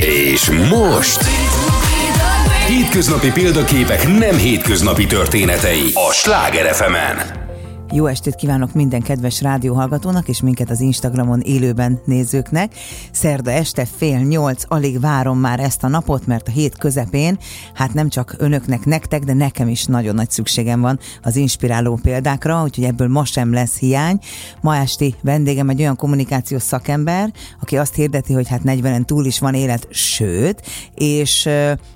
És most... Hétköznapi példaképek nem hétköznapi történetei a Sláger fm -en. Jó estét kívánok minden kedves rádióhallgatónak és minket az Instagramon élőben nézőknek. Szerda este fél nyolc, alig várom már ezt a napot, mert a hét közepén, hát nem csak önöknek, nektek, de nekem is nagyon nagy szükségem van az inspiráló példákra, úgyhogy ebből ma sem lesz hiány. Ma esti vendégem egy olyan kommunikációs szakember, aki azt hirdeti, hogy hát 40-en túl is van élet, sőt, és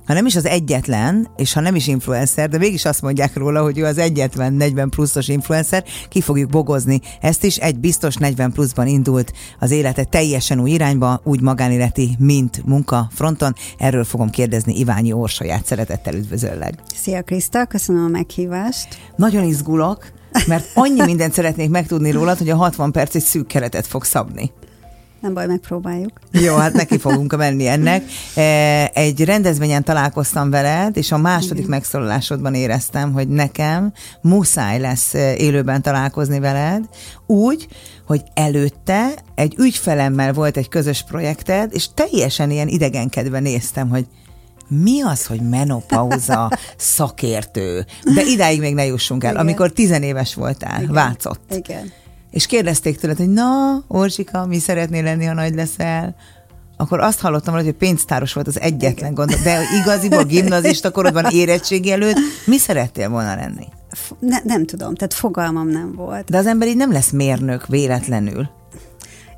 ha nem is az egyetlen, és ha nem is influencer, de mégis azt mondják róla, hogy ő az egyetlen 40 pluszos influencer, egyszer, ki fogjuk bogozni. Ezt is egy biztos 40 pluszban indult az élete teljesen új irányba, úgy magánéleti, mint munka fronton. Erről fogom kérdezni Iványi Orsaját. Szeretettel üdvözöllek. Szia Kriszta, köszönöm a meghívást. Nagyon izgulok, mert annyi mindent szeretnék megtudni rólad, hogy a 60 perc egy szűk keretet fog szabni. Nem baj, megpróbáljuk. Jó, hát neki fogunk menni ennek. E, egy rendezvényen találkoztam veled, és a második megszólalásodban éreztem, hogy nekem muszáj lesz e, élőben találkozni veled, úgy, hogy előtte egy ügyfelemmel volt egy közös projekted, és teljesen ilyen idegenkedve néztem, hogy mi az, hogy menopauza szakértő? De idáig még ne jussunk el. Igen. Amikor tizenéves voltál, Igen. Vácott. Igen és kérdezték tőled, hogy na, Orzsika, mi szeretnél lenni, ha nagy leszel? Akkor azt hallottam, hogy pénztáros volt az egyetlen gond, de igaziból gimnazista korodban érettségi előtt mi szerettél volna lenni? Ne, nem tudom, tehát fogalmam nem volt. De az ember így nem lesz mérnök véletlenül.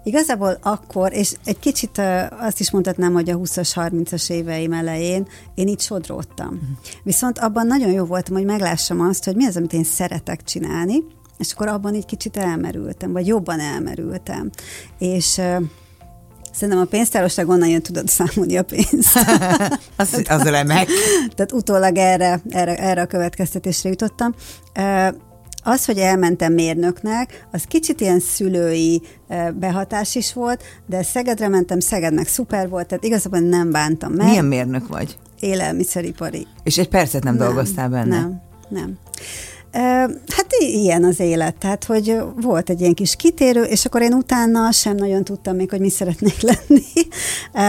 Igazából akkor, és egy kicsit azt is mondhatnám, hogy a 20-as, 30-as éveim elején én így sodródtam. Uh-huh. Viszont abban nagyon jó voltam, hogy meglássam azt, hogy mi az, amit én szeretek csinálni, és akkor abban egy kicsit elmerültem, vagy jobban elmerültem. És Szerintem a pénztárosság onnan jön, tudod számolni a pénzt. az, az remek. Tehát utólag erre, erre, erre a következtetésre jutottam. Az, hogy elmentem mérnöknek, az kicsit ilyen szülői behatás is volt, de Szegedre mentem, Szegednek szuper volt, tehát igazából nem bántam meg. Milyen mérnök vagy? Élelmiszeripari. És egy percet nem, nem dolgoztál benne? Nem, nem. Hát ilyen az élet, tehát hogy volt egy ilyen kis kitérő, és akkor én utána sem nagyon tudtam még, hogy mi szeretnék lenni.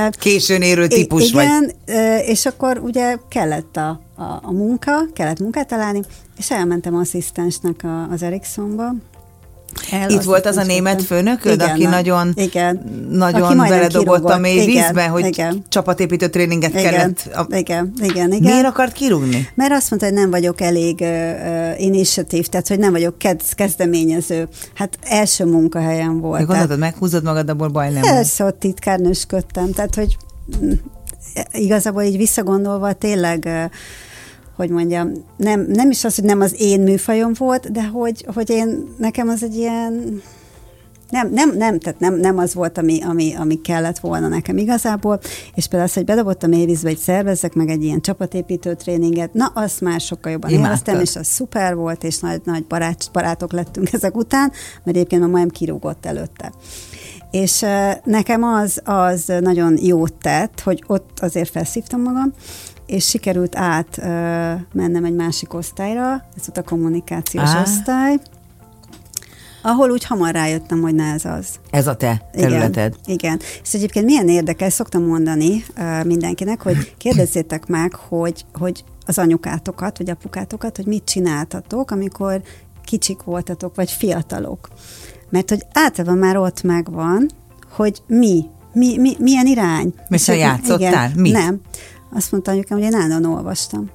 Későn érő típus igen, vagy. és akkor ugye kellett a, a, a munka, kellett munkát találni, és elmentem asszisztensnek a, az Ericssonba, el, Itt volt az a német főnököd, igen, aki nagyon, igen. nagyon aki beledobott a mély igen, vízbe, hogy igen. csapatépítő tréninget igen, kellett. A... Igen, igen, igen. Miért akart kirúgni? Mert azt mondta, hogy nem vagyok elég uh, initiatív, tehát hogy nem vagyok kezd, kezdeményező. Hát első munkahelyen volt. Még gondolod, meghúzod magad, abból baj nem Persze, ott titkárnősködtem, tehát hogy mm, igazából így visszagondolva tényleg uh, hogy mondjam, nem, nem is az, hogy nem az én műfajom volt, de hogy, hogy én, nekem az egy ilyen, nem, nem, nem, tehát nem, nem az volt, ami, ami, ami kellett volna nekem igazából, és például az, hogy bedobottam évizbe, hogy szervezzek meg egy ilyen csapatépítő tréninget, na, azt már sokkal jobban Imádtad. élveztem, és az szuper volt, és nagy, nagy barát, barátok lettünk ezek után, mert egyébként már majdnem kirúgott előtte. És nekem az, az nagyon jót tett, hogy ott azért felszívtam magam, és sikerült át uh, mennem egy másik osztályra, ez volt a kommunikációs Á. osztály, ahol úgy hamar rájöttem, hogy na ez az. Ez a te területed. Igen, igen. És egyébként milyen érdekes, szoktam mondani uh, mindenkinek, hogy kérdezzétek meg, hogy, hogy az anyukátokat, vagy apukátokat, hogy mit csináltatok, amikor kicsik voltatok, vagy fiatalok. Mert hogy általában már ott megvan, hogy mi, mi, mi milyen irány. Mi se játszottál? Igen, Mit? Nem. Azt mondta anyukám, hogy én állandóan olvastam.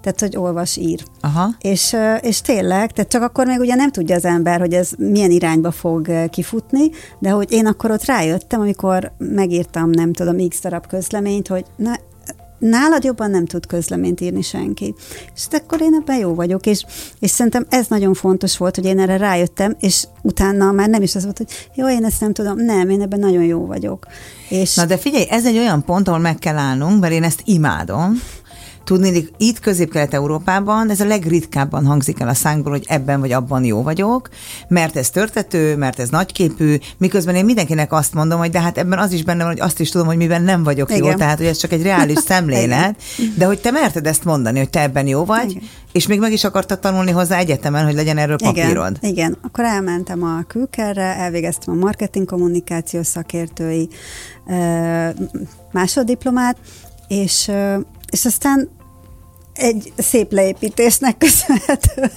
Tehát, hogy olvas, ír. Aha. És, és tényleg, tehát csak akkor még ugye nem tudja az ember, hogy ez milyen irányba fog kifutni, de hogy én akkor ott rájöttem, amikor megírtam, nem tudom, x darab közleményt, hogy na, nálad jobban nem tud közleményt írni senki. És akkor én ebben jó vagyok, és, és szerintem ez nagyon fontos volt, hogy én erre rájöttem, és utána már nem is az volt, hogy jó, én ezt nem tudom, nem, én ebben nagyon jó vagyok. És... Na de figyelj, ez egy olyan pont, ahol meg kell állnunk, mert én ezt imádom, tudni, itt Közép-Kelet-Európában ez a legritkábban hangzik el a szánkból, hogy ebben vagy abban jó vagyok, mert ez törtető, mert ez nagyképű, miközben én mindenkinek azt mondom, hogy de hát ebben az is benne van, hogy azt is tudom, hogy miben nem vagyok Igen. jó, tehát hogy ez csak egy reális szemlélet, de hogy te merted ezt mondani, hogy te ebben jó vagy, Igen. és még meg is akartad tanulni hozzá egyetemen, hogy legyen erről papírod. Igen, Igen. akkor elmentem a külkerre, elvégeztem a marketing kommunikáció szakértői másoddiplomát, és, és aztán egy szép leépítésnek köszönhetően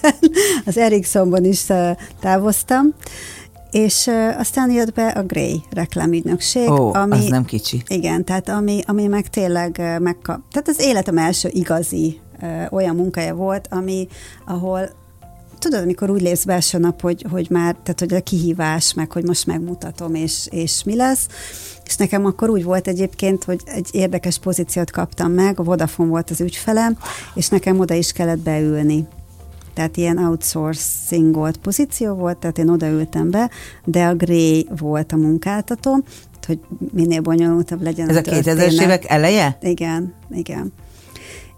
az Ericssonban is távoztam, és aztán jött be a Grey reklámügynökség. Ó, ami, az nem kicsi. Igen, tehát ami, ami meg tényleg megkap... Tehát az életem első igazi olyan munkája volt, ami, ahol tudod, amikor úgy lépsz be első nap, hogy, hogy már, tehát hogy a kihívás, meg hogy most megmutatom, és, és mi lesz. És nekem akkor úgy volt egyébként, hogy egy érdekes pozíciót kaptam meg, a Vodafone volt az ügyfelem, és nekem oda is kellett beülni. Tehát ilyen outsourcing pozíció volt, tehát én odaültem be, de a Gray volt a munkáltató, hogy minél bonyolultabb legyen Ez a, a 2000-es évek eleje? Igen, igen.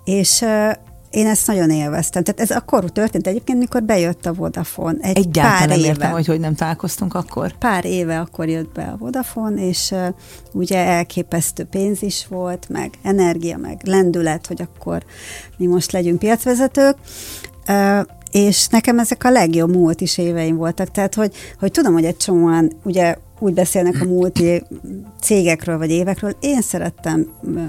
És én ezt nagyon élveztem. Tehát ez akkor történt egyébként, mikor bejött a Vodafone. Egy Egyáltalán pár nem éve. értem, hogy hogy nem találkoztunk akkor. Pár éve akkor jött be a Vodafone, és uh, ugye elképesztő pénz is volt, meg energia, meg lendület, hogy akkor mi most legyünk piacvezetők. Uh, és nekem ezek a legjobb múlt is éveim voltak. Tehát, hogy, hogy tudom, hogy egy csomóan ugye úgy beszélnek a múlt cégekről vagy évekről. Én szerettem uh,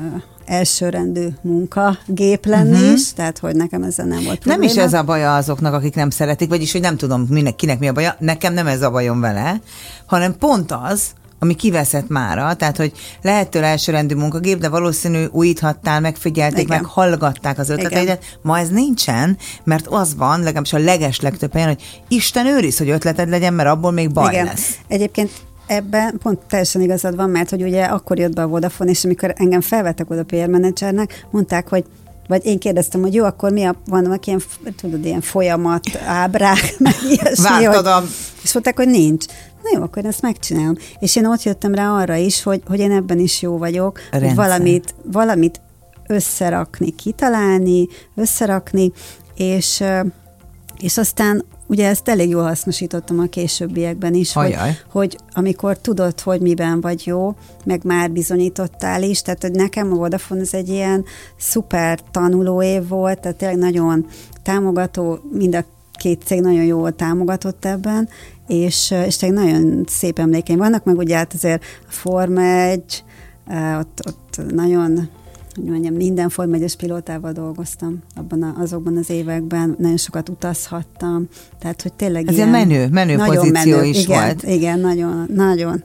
elsőrendű munka gép lenni uh-huh. is, tehát hogy nekem ezzel nem volt probléma. Nem is ez a baja azoknak, akik nem szeretik, vagyis hogy nem tudom minek, kinek mi a baja, nekem nem ez a bajom vele, hanem pont az, ami kiveszett mára, tehát hogy lehet tőle elsőrendű munkagép, de valószínű újíthattál, megfigyelték, Igen. meg hallgatták az ötleteidet. Ma ez nincsen, mert az van, legalábbis a leges legtöbb helyen, hogy Isten őriz, hogy ötleted legyen, mert abból még baj Igen. lesz. Egyébként Ebben pont teljesen igazad van, mert hogy ugye akkor jött be a Vodafone, és amikor engem felvettek oda PR menedzsernek, mondták, hogy vagy én kérdeztem, hogy jó, akkor mi a, vannak ilyen, tudod, ilyen folyamat, ábrák, meg ilyesmi. Vártad a... És mondták, hogy nincs. Na jó, akkor ezt megcsinálom. És én ott jöttem rá arra is, hogy, hogy én ebben is jó vagyok, Rendszer. hogy valamit, valamit összerakni, kitalálni, összerakni, és, és aztán ugye ezt elég jól hasznosítottam a későbbiekben is, hogy, hogy amikor tudod, hogy miben vagy jó, meg már bizonyítottál is, tehát hogy nekem a Vodafone ez egy ilyen szuper tanuló év volt, tehát tényleg nagyon támogató, mind a két cég nagyon jól támogatott ebben, és, és tényleg nagyon szép emlékeim vannak, meg ugye hát azért a Forma 1, ott, ott nagyon hogy mondjam, minden formegyes pilótával dolgoztam abban a, azokban az években, nagyon sokat utazhattam, tehát hogy tényleg Ez ilyen, menő, menő pozíció menő. is igen, volt. Igen, nagyon, nagyon.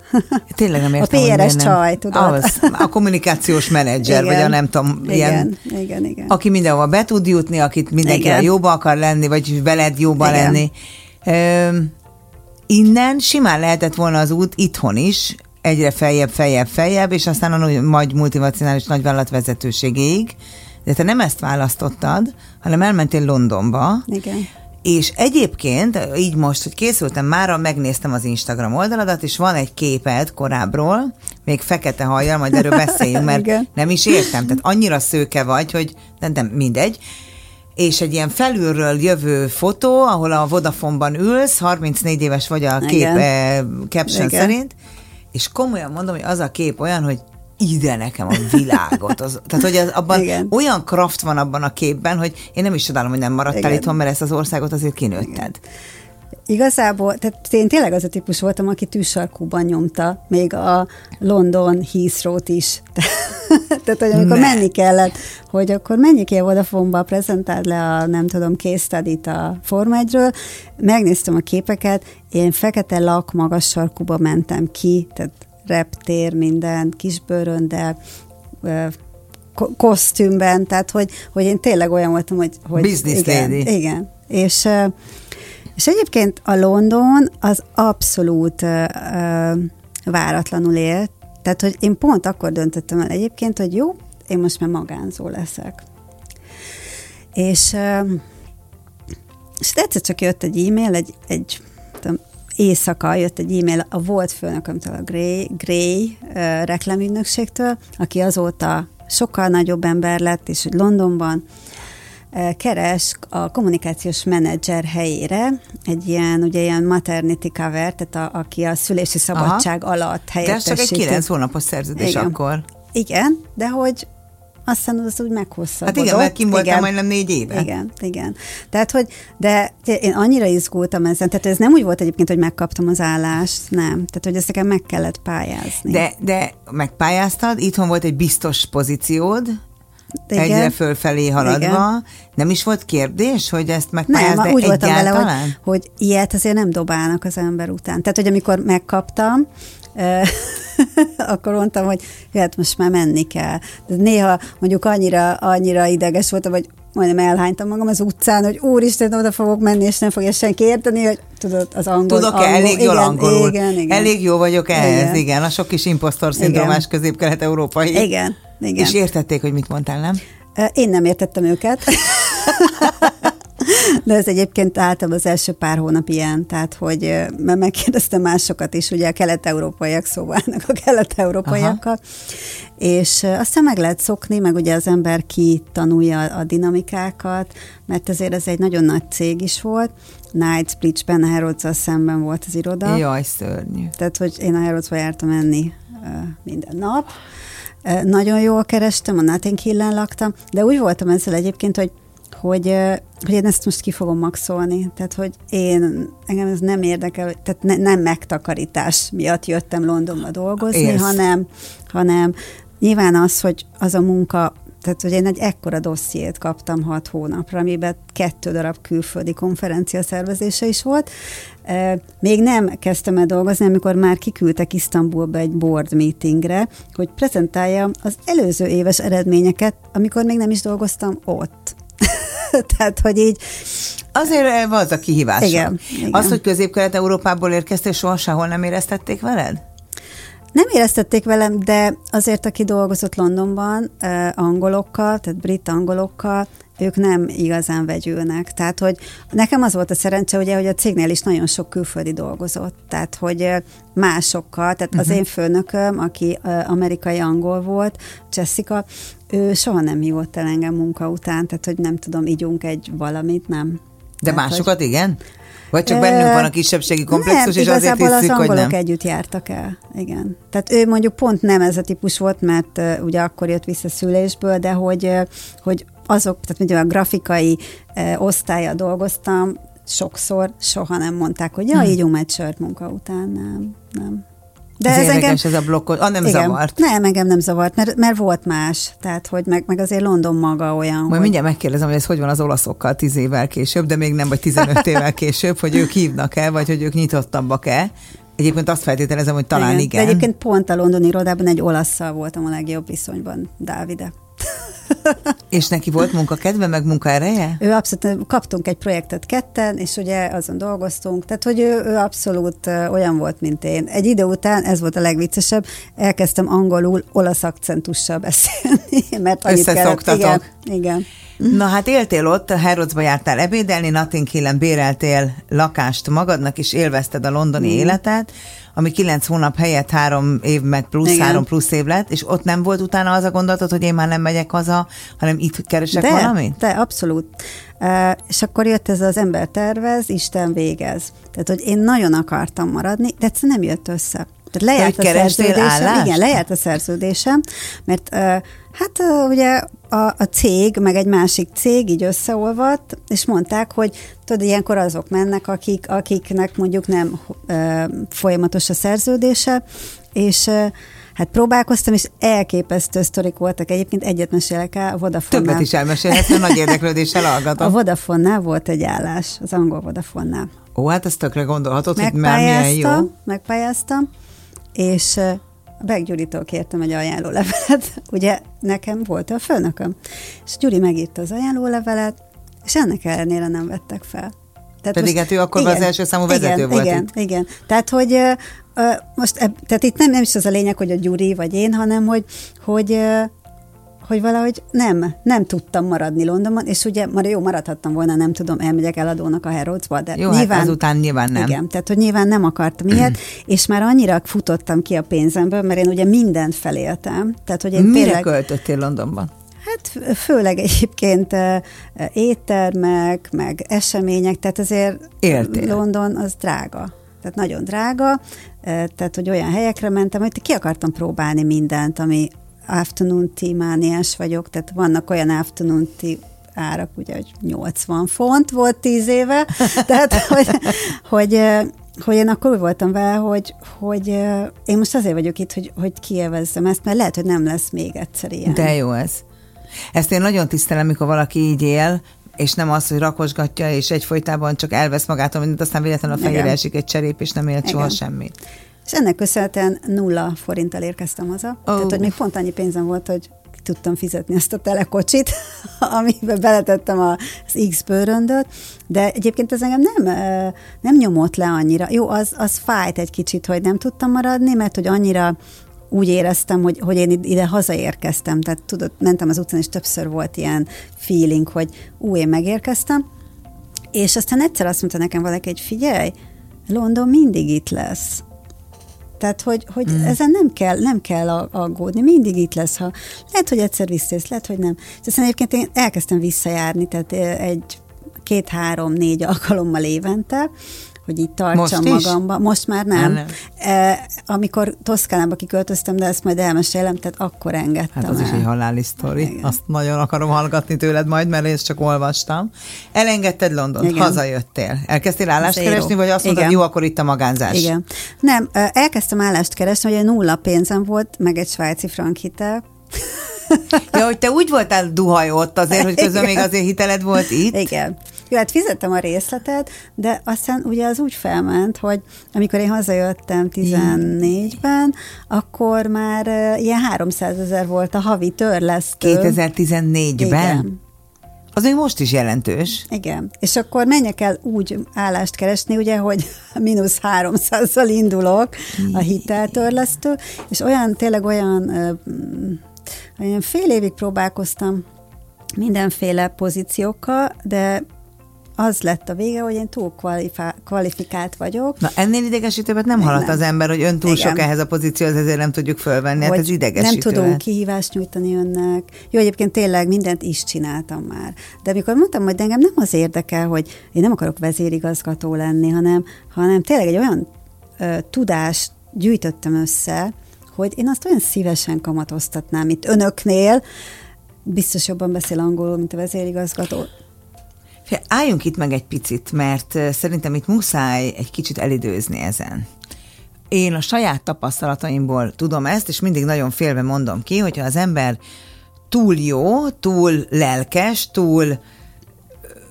Tényleg nem értem, A PRS csaj, tudod. Az, a kommunikációs menedzser, igen, vagy a nem tudom, igen, ilyen, igen, igen. aki mindenhova be tud jutni, akit mindenkivel jóba akar lenni, vagy veled jóba igen. lenni. Ö, innen simán lehetett volna az út itthon is, egyre feljebb, feljebb, feljebb, és aztán a majd multinacionális nagyvállalat vezetőségéig. De te nem ezt választottad, hanem elmentél Londonba. Igen. És egyébként, így most, hogy készültem, mára megnéztem az Instagram oldaladat, és van egy képed korábbról, még fekete hajjal, majd erről beszéljünk, mert Igen. nem is értem. Tehát annyira szőke vagy, hogy nem, nem mindegy. És egy ilyen felülről jövő fotó, ahol a Vodafone-ban ülsz, 34 éves vagy a kép eh, caption Igen. szerint, és komolyan mondom, hogy az a kép olyan, hogy ide nekem a világot. Az, tehát, hogy az, abban Igen. olyan kraft van abban a képben, hogy én nem is csodálom, hogy nem maradtál Igen. itthon, mert ezt az országot azért kinőtted. Igen. Igazából, tehát én tényleg az a típus voltam, aki tűsarkúban nyomta, még a London Heathrow-t is. tehát, hogy amikor ne. menni kellett, hogy akkor menjék ki a Vodafone-ba, prezentáld le a, nem tudom, késztadit a Forma 1 megnéztem a képeket, én fekete lak magas sarkuba mentem ki, tehát reptér, minden, kisbőröndel, kosztümben, tehát hogy, hogy én tényleg olyan voltam, hogy... hogy Business igen, lady. Igen, és és egyébként a London az abszolút váratlanul élt, tehát, hogy én pont akkor döntöttem el egyébként, hogy jó, én most már magánzó leszek. És, és egyszer csak jött egy e-mail, egy, egy tudom, éjszaka jött egy e-mail a volt főnökömtől, a Gray, Gray reklámügynökségtől, aki azóta sokkal nagyobb ember lett, és hogy Londonban keres a kommunikációs menedzser helyére egy ilyen, ugye ilyen maternity cover, tehát a, aki a szülési szabadság Aha. alatt helyettesíti. De ez csak egy 9 hónapos szerződés Igen. akkor. Igen, de hogy aztán az úgy meghosszabbodott. Hát igen, mert kim voltam majdnem négy éve. Igen, igen. Tehát, hogy, de én annyira izgultam ezen, tehát ez nem úgy volt egyébként, hogy megkaptam az állást, nem. Tehát, hogy ezt nekem meg kellett pályázni. De, de megpályáztad, itthon volt egy biztos pozíciód, igen. egyre fölfelé haladva. Igen. Nem is volt kérdés, hogy ezt megpályázd, nem, úgy voltam vele, hogy, hogy ilyet azért nem dobálnak az ember után. Tehát, hogy amikor megkaptam, akkor mondtam, hogy hát most már menni kell. De néha mondjuk annyira, annyira ideges voltam, hogy majdnem elhánytam magam az utcán, hogy úristen, oda fogok menni, és nem fogja senki érteni, hogy tudod, az angol. Tudok-e angol, elég jól igen, angolul? Igen, igen. Elég jó vagyok ehhez, igen. igen. A sok kis imposztor szindrómás közép-kelet-európai. Igen, igen. És értették, hogy mit mondtál, nem? Én nem értettem őket. De ez egyébként általában az első pár hónap ilyen, tehát hogy mert megkérdeztem másokat is, ugye a kelet-európaiak szóvalnak a kelet-európaiakkal, és aztán meg lehet szokni, meg ugye az ember ki tanulja a dinamikákat, mert azért ez egy nagyon nagy cég is volt, Knightsbridge-ben, a harrods szemben volt az iroda. Jaj, szörnyű. Tehát, hogy én a harrods jártam enni minden nap, nagyon jól kerestem, a Notting Hill-en laktam, de úgy voltam ezzel egyébként, hogy hogy, hogy én ezt most ki fogom maxolni. Tehát, hogy én, engem ez nem érdekel, tehát ne, nem megtakarítás miatt jöttem Londonba dolgozni, Érsz. hanem, hanem nyilván az, hogy az a munka, tehát, hogy én egy ekkora dossziét kaptam hat hónapra, amiben kettő darab külföldi konferencia szervezése is volt. Még nem kezdtem el dolgozni, amikor már kiküldtek Isztambulba egy board meetingre, hogy prezentáljam az előző éves eredményeket, amikor még nem is dolgoztam ott. Tehát, hogy így... Azért van az a kihívás. Igen, igen. Az, hogy közép-kelet-európából érkeztél, soha sehol nem éreztették veled? Nem éreztették velem, de azért, aki dolgozott Londonban eh, angolokkal, tehát brit angolokkal, ők nem igazán vegyülnek. Tehát, hogy nekem az volt a szerencse, ugye, hogy a cégnél is nagyon sok külföldi dolgozott. Tehát, hogy másokkal, tehát uh-huh. az mhm. én főnököm, aki amerikai angol volt, Jessica, ő soha nem hívott el engem munka után, tehát, hogy nem tudom, ígyunk egy valamit, nem. De tehát, másokat hogy... igen? Vagy csak bennünk van a kisebbségi komplexus, nem, és azért hiszük, hogy nem? együtt jártak el, igen. Tehát ő mondjuk pont nem ez a típus volt, mert uh, ugye akkor jött vissza szülésből, de hogy, uh, hogy azok, tehát mondjuk a grafikai uh, osztálya dolgoztam, sokszor soha nem mondták, hogy ja, hmm. így egy sört munka után, nem, nem. De ez, ez engem, ez a blokkod, ah, nem igen, zavart. Nem, engem nem zavart, mert, mert volt más. Tehát, hogy meg, meg azért London maga olyan. Majd hogy... mindjárt megkérdezem, hogy ez hogy van az olaszokkal tíz évvel később, de még nem, vagy 15 évvel később, hogy ők hívnak-e, vagy hogy ők nyitottabbak-e. Egyébként azt feltételezem, hogy talán igen. igen. De egyébként pont a londoni irodában egy olasszal voltam a legjobb viszonyban, Dávide. és neki volt munkakedve, meg munkaereje? Ő abszolút, kaptunk egy projektet ketten, és ugye azon dolgoztunk, tehát hogy ő, ő abszolút olyan volt, mint én. Egy idő után, ez volt a legviccesebb, elkezdtem angolul olasz akcentussal beszélni, mert annyit kellett. Igen, igen. Na hát éltél ott, Herodesba jártál ebédelni, Notting Hill-en béreltél lakást magadnak, és élvezted a londoni mm. életet, ami kilenc hónap helyett három év meg plusz, Igen. három plusz év lett, és ott nem volt utána az a gondolatod, hogy én már nem megyek haza, hanem itt keresek de, valamit? De, abszolút. Uh, és akkor jött ez az ember tervez, Isten végez. Tehát, hogy én nagyon akartam maradni, de egyszerűen nem jött össze. Tehát lejárt a szerződésem. Igen, lejárt a szerződésem, mert hát ugye a, a cég, meg egy másik cég így összeolvadt, és mondták, hogy tudod, ilyenkor azok mennek, akik, akiknek mondjuk nem folyamatos a szerződése, és Hát próbálkoztam, és elképesztő sztorik voltak. Egyébként egyet mesélek el, a vodafone Többet is elmesélhetsz, mert nagy érdeklődéssel hallgatom. A vodafone volt egy állás, az angol vodafone Ó, hát ezt tökre gondolhatod, hogy már milyen jó. Megpályáztam, és a Beg Gyuritól kértem egy ajánlólevelet, ugye nekem volt a főnököm, és Gyuri megírta az ajánlólevelet, és ennek ellenére nem vettek fel. Tehát Pedig most, hát ő akkor igen, az első számú vezető igen, volt igen, itt. Igen, tehát hogy uh, most, tehát itt nem, nem is az a lényeg, hogy a Gyuri vagy én, hanem hogy, hogy uh, hogy valahogy nem, nem tudtam maradni Londonban, és ugye már jó, maradhattam volna, nem tudom, elmegyek eladónak a Harrodsba, de jó, nyilván, hát azután nyilván nem. Igen, tehát hogy nyilván nem akartam ilyet, és már annyira futottam ki a pénzemből, mert én ugye mindent feléltem. Tehát, hogy én Mire tényleg, költöttél Londonban? Hát főleg egyébként éttermek, meg események, tehát azért Éltél. London az drága. Tehát nagyon drága, tehát hogy olyan helyekre mentem, hogy ki akartam próbálni mindent, ami afternoon tea mániás vagyok, tehát vannak olyan afternoon tea árak, ugye, hogy 80 font volt 10 éve, tehát hogy, hogy, hogy én akkor úgy voltam vele, hogy, hogy én most azért vagyok itt, hogy, hogy kielvezzem ezt, mert lehet, hogy nem lesz még egyszer ilyen. De jó ez. Ezt én nagyon tisztelem, mikor valaki így él, és nem az, hogy rakosgatja, és egyfolytában csak elvesz magától mindent, aztán véletlenül a fejére esik egy cserép, és nem élt soha semmit. És ennek köszönhetően nulla forinttal érkeztem haza. Oh. Tehát, hogy még pont annyi pénzem volt, hogy tudtam fizetni ezt a telekocsit, amiben beletettem az X bőröndöt, de egyébként ez engem nem, nem nyomott le annyira. Jó, az, az fájt egy kicsit, hogy nem tudtam maradni, mert hogy annyira úgy éreztem, hogy, hogy én ide hazaérkeztem, tehát tudod, mentem az utcán, és többször volt ilyen feeling, hogy ú, én megérkeztem, és aztán egyszer azt mondta nekem valaki, hogy figyelj, London mindig itt lesz. Tehát, hogy, hogy mm. ezen nem kell, nem kell aggódni, mindig itt lesz, ha lehet, hogy egyszer visszajössz, lehet, hogy nem. És aztán egyébként én elkezdtem visszajárni, tehát egy két-három-négy alkalommal évente, hogy így tartsam Most magamba. Is? Most már nem. nem. E, amikor Toszkánába kiköltöztem, de ezt majd elmesélem, tehát akkor engedtem Hát az el. is egy haláli sztori. Igen. Azt nagyon akarom hallgatni tőled majd, mert én ezt csak olvastam. Elengedted London, Igen. hazajöttél. Elkezdtél állást Zero. keresni, vagy azt mondtad, jó, akkor itt a magánzás? Igen. Nem, elkezdtem állást keresni, hogy nulla pénzem volt, meg egy svájci frank hitel, ja, hogy te úgy voltál duhaj ott azért, hogy közben még azért hiteled volt itt? Igen. Jó, hát fizettem a részletet, de aztán ugye az úgy felment, hogy amikor én hazajöttem 14-ben, akkor már ilyen 300 ezer volt a havi törlesztő. 2014-ben? Igen. Az még most is jelentős. Igen. És akkor menjek el úgy állást keresni, ugye, hogy mínusz 300-zal indulok a hiteltörlesztő, és olyan, tényleg olyan, olyan fél évig próbálkoztam mindenféle pozíciókkal, de az lett a vége, hogy én túl kvalifikált vagyok. Na ennél idegesítőbbet nem hallott az ember, hogy ön túl Igen. sok ehhez a pozícióhoz, ezért nem tudjuk fölvenni. Hát ez idegesítő. Nem tudunk kihívást nyújtani önnek. Jó, egyébként tényleg mindent is csináltam már. De amikor mondtam, hogy engem nem az érdekel, hogy én nem akarok vezérigazgató lenni, hanem, hanem tényleg egy olyan ö, tudást gyűjtöttem össze, hogy én azt olyan szívesen kamatoztatnám itt önöknél, biztos jobban beszél angolul, mint a vezérigazgató. Álljunk itt meg egy picit, mert szerintem itt muszáj egy kicsit elidőzni ezen. Én a saját tapasztalataimból tudom ezt, és mindig nagyon félve mondom ki, hogyha az ember túl jó, túl lelkes, túl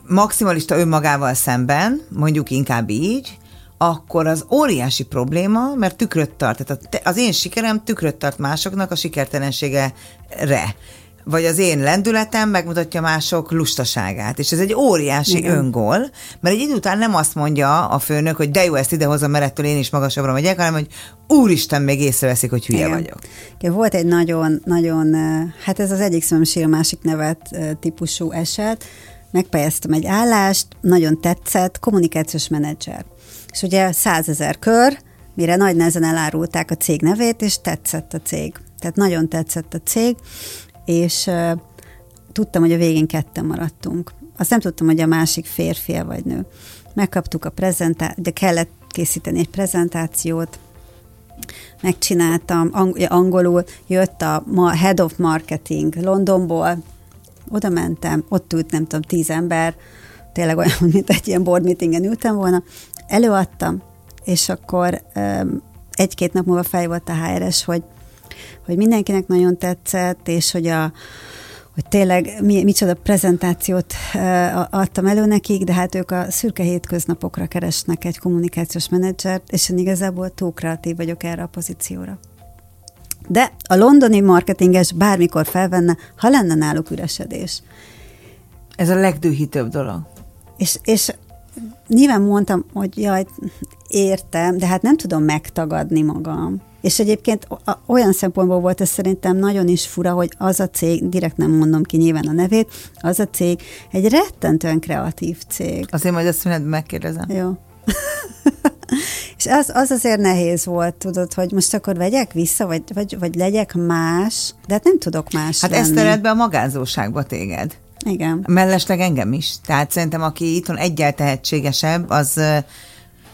maximalista önmagával szemben, mondjuk inkább így, akkor az óriási probléma, mert tükröt tart. Tehát az én sikerem tükröt tart másoknak a sikertelensége re vagy az én lendületem megmutatja mások lustaságát. És ez egy óriási Igen. öngól, mert egy idő után nem azt mondja a főnök, hogy de jó, ezt idehozom, mert ettől én is magasabbra megyek, hanem hogy úristen, még észreveszik, hogy hülye Igen. vagyok. Igen, volt egy nagyon, nagyon, hát ez az egyik szemem sír, a másik nevet típusú eset, megpályáztam egy állást, nagyon tetszett, kommunikációs menedzser. És ugye százezer kör, mire nagy nehezen elárulták a cég nevét, és tetszett a cég. Tehát nagyon tetszett a cég, és tudtam, hogy a végén ketten maradtunk. Azt nem tudtam, hogy a másik férfi vagy nő. Megkaptuk a prezentációt, de kellett készíteni egy prezentációt, megcsináltam, ang- angolul jött a Head of Marketing Londonból, oda mentem, ott ült nem tudom, tíz ember, tényleg olyan, mint egy ilyen board meetingen ültem volna, előadtam, és akkor egy-két nap múlva fej volt a HRS, hogy hogy mindenkinek nagyon tetszett, és hogy a hogy tényleg mi, micsoda prezentációt adtam elő nekik, de hát ők a szürke hétköznapokra keresnek egy kommunikációs menedzsert, és én igazából túl kreatív vagyok erre a pozícióra. De a londoni marketinges bármikor felvenne, ha lenne náluk üresedés. Ez a legdühítőbb dolog. És, és nyilván mondtam, hogy jaj, értem, de hát nem tudom megtagadni magam És egyébként olyan szempontból volt ez szerintem nagyon is fura, hogy az a cég, direkt nem mondom ki nyilván a nevét, az a cég egy rettentően kreatív cég. Azért majd azt mondod, megkérdezem. Jó. és az, az azért nehéz volt, tudod, hogy most akkor vegyek vissza, vagy, vagy, vagy legyek más, de hát nem tudok más Hát lenni. ezt tered be a magánzóságba téged. Igen. Mellesleg engem is. Tehát szerintem, aki itthon egyel tehetségesebb, az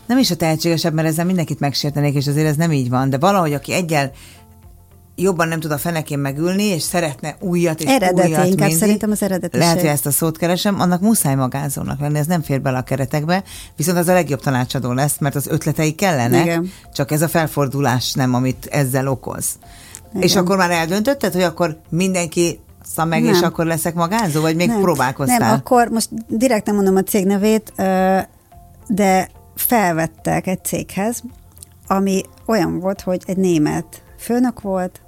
nem is a tehetségesebb, mert ezzel mindenkit megsértenék, és azért ez nem így van, de valahogy, aki egyel jobban nem tud a fenekén megülni, és szeretne újat és Eredeti, újat inkább mindig. szerintem az eredetiség. Lehet, hogy ezt a szót keresem, annak muszáj magázónak lenni, ez nem fér bele a keretekbe, viszont az a legjobb tanácsadó lesz, mert az ötletei kellenek, Igen. csak ez a felfordulás nem, amit ezzel okoz. Igen. És akkor már eldöntötted, hogy akkor mindenki szam meg, és Nem. akkor leszek magázó, vagy még nem, próbálkoztál? Nem, akkor most direkt nem mondom a cég nevét, de felvettek egy céghez, ami olyan volt, hogy egy német főnök volt,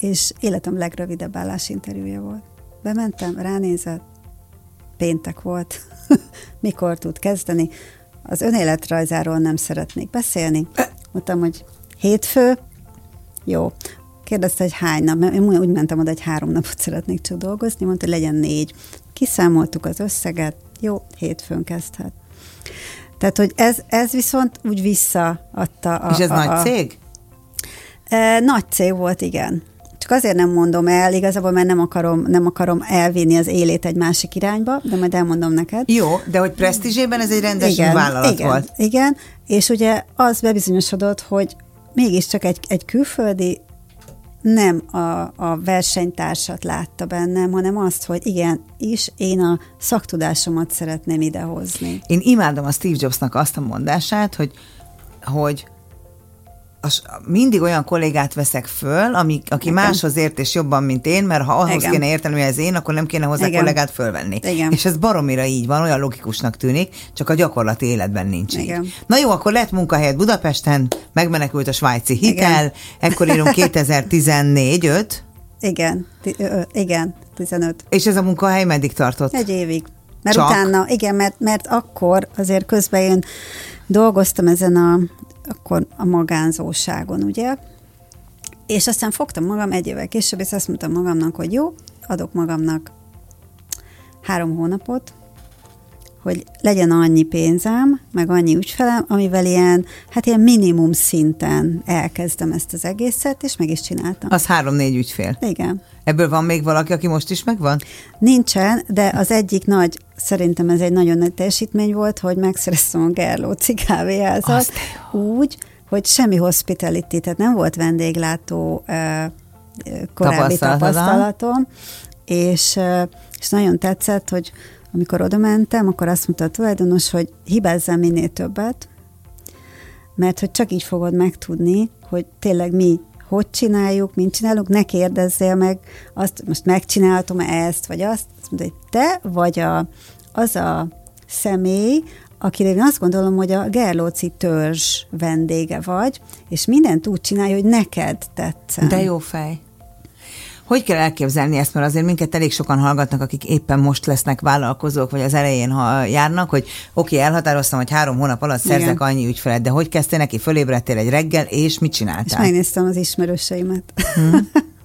és életem legrövidebb állásinterjúja volt. Bementem, ránézett, péntek volt, mikor tud kezdeni. Az önéletrajzáról nem szeretnék beszélni. Mondtam, hogy hétfő, jó. Kérdezte, hogy hány nap, mert én úgy mentem oda, hogy három napot szeretnék csak dolgozni, mondta, hogy legyen négy. Kiszámoltuk az összeget, jó, hétfőn kezdhet. Tehát, hogy ez, ez viszont úgy visszaadta a... és ez a, nagy a, cég? E, nagy cég volt, igen. Csak azért nem mondom el, igazából, mert nem akarom, nem akarom elvinni az élét egy másik irányba, de majd elmondom neked. Jó, de hogy presztízsében ez egy rendes vállalat igen, volt. Igen, és ugye az bebizonyosodott, hogy mégiscsak egy, egy külföldi nem a, a versenytársat látta bennem, hanem azt, hogy igen, is én a szaktudásomat szeretném idehozni. Én imádom a Steve Jobsnak azt a mondását, hogy, hogy az, mindig olyan kollégát veszek föl, ami, aki Igen. máshoz ért és jobban, mint én, mert ha ahhoz Igen. kéne érteni, hogy ez én, akkor nem kéne hozzá Igen. kollégát fölvenni. Igen. És ez baromira így van, olyan logikusnak tűnik, csak a gyakorlati életben nincs Igen. így. Na jó, akkor lett munkahelyet Budapesten, megmenekült a svájci hitel, Igen. ekkor írunk 2014 5 Igen, igen, 15. és ez a munkahely meddig tartott? Egy évig. Mert Csak? utána, igen, mert, mert akkor azért közben én dolgoztam ezen a, akkor a magánzóságon, ugye? És aztán fogtam magam egy évvel később, és azt mondtam magamnak, hogy jó, adok magamnak három hónapot, hogy legyen annyi pénzem, meg annyi ügyfelem, amivel ilyen, hát ilyen minimum szinten elkezdem ezt az egészet, és meg is csináltam. Az három-négy ügyfél. Igen. Ebből van még valaki, aki most is megvan? Nincsen, de az egyik nagy, szerintem ez egy nagyon nagy teljesítmény volt, hogy megszereztem a Gerlóci kávéházat Azt úgy, hogy semmi hospitality, tehát nem volt vendéglátó korábbi tapasztalatom, és, és nagyon tetszett, hogy amikor oda mentem, akkor azt mondta a tulajdonos, hogy hibázzál minél többet, mert hogy csak így fogod megtudni, hogy tényleg mi hogy csináljuk, mint csinálunk, ne kérdezzél meg azt, most megcsináltam ezt, vagy azt, azt mondta, hogy te vagy a, az a személy, akire én azt gondolom, hogy a Gerlóci törzs vendége vagy, és mindent úgy csinálja, hogy neked tetszen. De jó fej. Hogy kell elképzelni ezt, mert azért minket elég sokan hallgatnak, akik éppen most lesznek vállalkozók, vagy az elején ha járnak, hogy oké, okay, elhatároztam, hogy három hónap alatt szerzek Igen. annyi ügyfelet, de hogy kezdtél neki, fölébredtél egy reggel, és mit És csináltál? megnéztem az ismerőseimet. Hmm.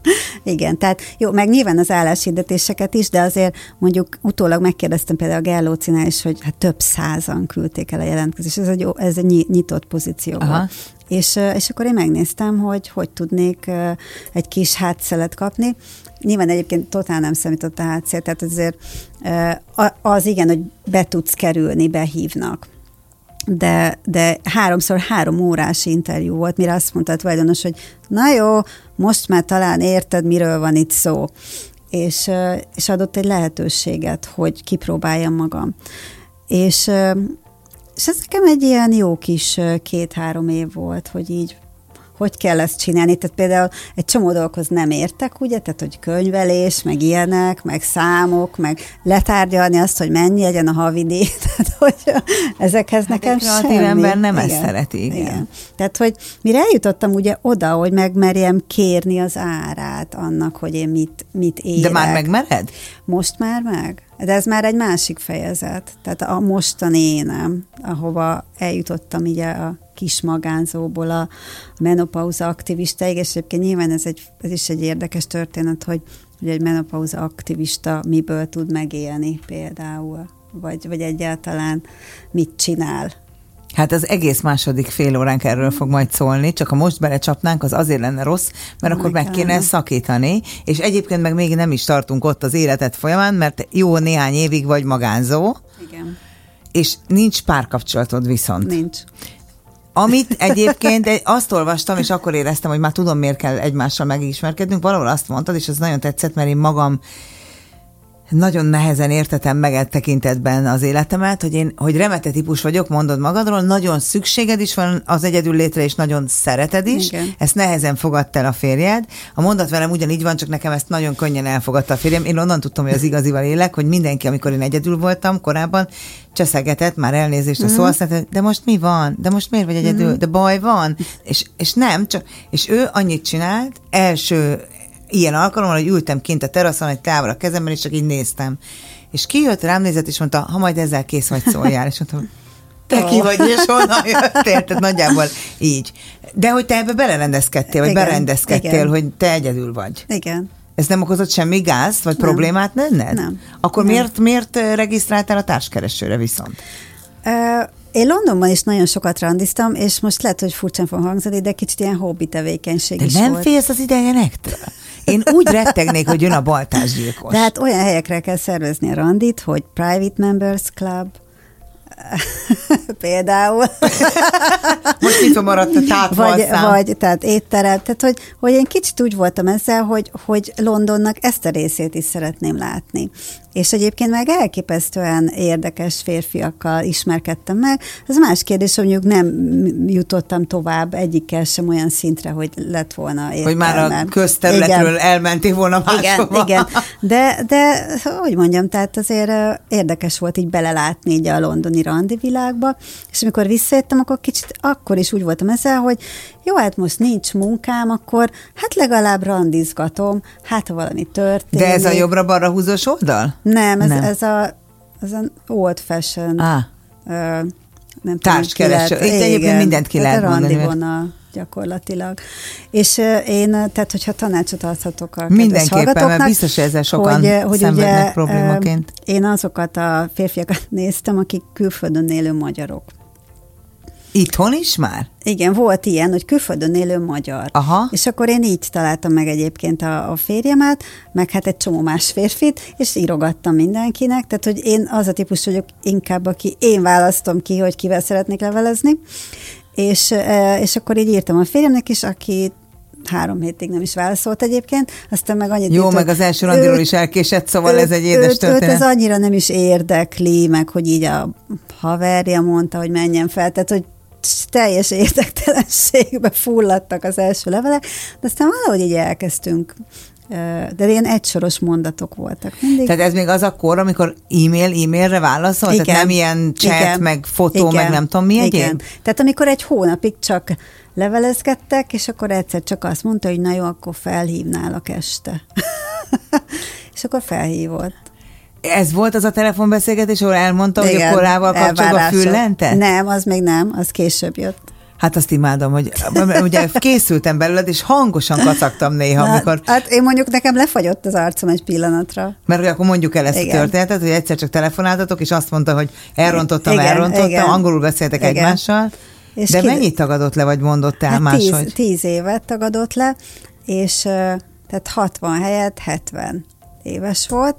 Igen, tehát jó, meg nyilván az álláshirdetéseket is, de azért mondjuk utólag megkérdeztem például a Gellócinál is, hogy hát több százan küldték el a jelentkezést. Ez egy, ez egy nyi- nyitott pozíció Aha. volt. És, és akkor én megnéztem, hogy hogy tudnék egy kis hátszelet kapni. Nyilván egyébként totál nem számított a hátszél, tehát azért az igen, hogy be tudsz kerülni, behívnak de, de háromszor három órás interjú volt, mire azt mondta a tulajdonos, hogy na jó, most már talán érted, miről van itt szó. És, és adott egy lehetőséget, hogy kipróbáljam magam. És, és ez nekem egy ilyen jó kis két-három év volt, hogy így hogy kell ezt csinálni. Tehát például egy csomó dolgokhoz nem értek, ugye, tehát hogy könyvelés, meg ilyenek, meg számok, meg letárgyalni azt, hogy mennyi legyen a havidíj, tehát hogy ezekhez Hát nekem semmi. ember nem ezt szereti, igen. Tehát, hogy mire eljutottam ugye oda, hogy megmerjem kérni az árát annak, hogy én mit, mit érek. De már megmered? Most már meg? De ez már egy másik fejezet. Tehát a mostani énem, ahova eljutottam ugye a kis magánzóból a menopauza aktivistáig, és egyébként nyilván ez, egy, ez is egy érdekes történet, hogy, hogy egy menopauza aktivista miből tud megélni például, vagy, vagy egyáltalán mit csinál Hát az egész második fél óránk erről fog majd szólni, csak ha most belecsapnánk, az azért lenne rossz, mert akkor meg kéne szakítani, és egyébként meg még nem is tartunk ott az életet folyamán, mert jó néhány évig vagy magánzó. Igen. És nincs párkapcsolatod viszont. Nincs. Amit egyébként azt olvastam, és akkor éreztem, hogy már tudom, miért kell egymással megismerkednünk. Valahol azt mondtad, és ez nagyon tetszett, mert én magam nagyon nehezen értetem meg egy tekintetben az életemet, hogy én, hogy remete típus vagyok, mondod magadról, nagyon szükséged is van az egyedül létre, és nagyon szereted is. Igen. Ezt nehezen fogadta el a férjed. A mondat velem ugyanígy van, csak nekem ezt nagyon könnyen elfogadta a férjem. Én onnan tudtam, hogy az igazival élek, hogy mindenki, amikor én egyedül voltam korábban, cseszegetett, már elnézést a mm. szó, azt mondta, de most mi van? De most miért vagy egyedül? Mm. De baj van? És, és nem, csak, és ő annyit csinált, első ilyen alkalommal, hogy ültem kint a teraszon egy távol a kezemben, és csak így néztem. És kijött, rám nézett, és mondta, ha majd ezzel kész vagy szóljál. És mondtam, te ki vagy, és honnan jöttél? Tehát nagyjából így. De hogy te ebbe belerendezkedtél, vagy igen, berendezkedtél, igen. hogy te egyedül vagy. Igen. Ez nem okozott semmi gázt, vagy nem. problémát nenned? Nem. Akkor nem. Miért, miért regisztráltál a társkeresőre viszont? Uh, én Londonban is nagyon sokat randiztam, és most lehet, hogy furcsán fog hangzani, de kicsit ilyen hobbi tevékenység de is nem volt. félsz az idegenektől? Én úgy rettegnék, hogy jön a baltásgyilkos. Tehát olyan helyekre kell szervezni a randit, hogy Private Members Club, például. Most nyitva maradt a vagy, vagy, tehát étterem. Tehát, hogy, hogy én kicsit úgy voltam ezzel, hogy, hogy Londonnak ezt a részét is szeretném látni és egyébként meg elképesztően érdekes férfiakkal ismerkedtem meg. Ez más kérdés, hogy mondjuk nem jutottam tovább egyikkel sem olyan szintre, hogy lett volna értelme. Hogy már a közterületről igen. elmentél volna máshova. Igen, igen. De, de, hogy mondjam, tehát azért érdekes volt így belelátni így a londoni randi világba, és amikor visszajöttem, akkor kicsit akkor is úgy voltam ezzel, hogy jó, hát most nincs munkám, akkor hát legalább randizgatom, hát ha valami történik. De ez a jobbra-balra húzós oldal? Nem, ez, Nem. ez a, ez a old fashion. Ah. Ö, nem Társkereső. Itt egyébként mindent ki lehet mondani. Vonal gyakorlatilag. És én, tehát hogyha tanácsot adhatok a Mindenképpen, mert biztos, hogy ezzel sokan hogy, hogy szenvednek ugye, problémaként. Én azokat a férfiakat néztem, akik külföldön élő magyarok. Itthon is már? Igen, volt ilyen, hogy külföldön élő magyar. Aha. És akkor én így találtam meg egyébként a, a férjemet, meg hát egy csomó más férfit, és írogattam mindenkinek, tehát hogy én az a típus vagyok inkább, aki én választom ki, hogy kivel szeretnék levelezni, és, e, és akkor így írtam a férjemnek is, aki három hétig nem is válaszolt egyébként, aztán meg annyit Jó, írt, meg az első randiról is elkésett, szóval őt, ez egy édes őt, történet. Őt ez annyira nem is érdekli, meg hogy így a haverja mondta, hogy menjen fel, tehát hogy teljes érdektelenségbe fulladtak az első levelek, de aztán valahogy így elkezdtünk de ilyen egysoros mondatok voltak mindig. Tehát ez még az a kor, amikor e-mail, e-mailre válaszol? Igen. Tehát nem ilyen chat, Igen. meg fotó, Igen. meg nem tudom mi Igen. egyéb? Tehát amikor egy hónapig csak levelezgettek, és akkor egyszer csak azt mondta, hogy na jó, akkor felhívnálak este. és akkor felhívott. Ez volt az a telefonbeszélgetés, ahol elmondta, Igen, hogy a korával kapcsolatban füllentet? Nem, az még nem, az később jött. Hát azt imádom, hogy ugye készültem belőled, és hangosan kacagtam néha, Na, amikor... Hát én mondjuk nekem lefagyott az arcom egy pillanatra. Mert hogy akkor mondjuk el ezt igen. a történetet, hogy egyszer csak telefonáltatok, és azt mondta, hogy elrontottam, igen, elrontottam, igen. angolul beszéltek igen. egymással. És De ki... mennyit tagadott le, vagy mondott el hát máshogy? Tíz, tíz évet tagadott le, és tehát 60 helyett 70 éves volt,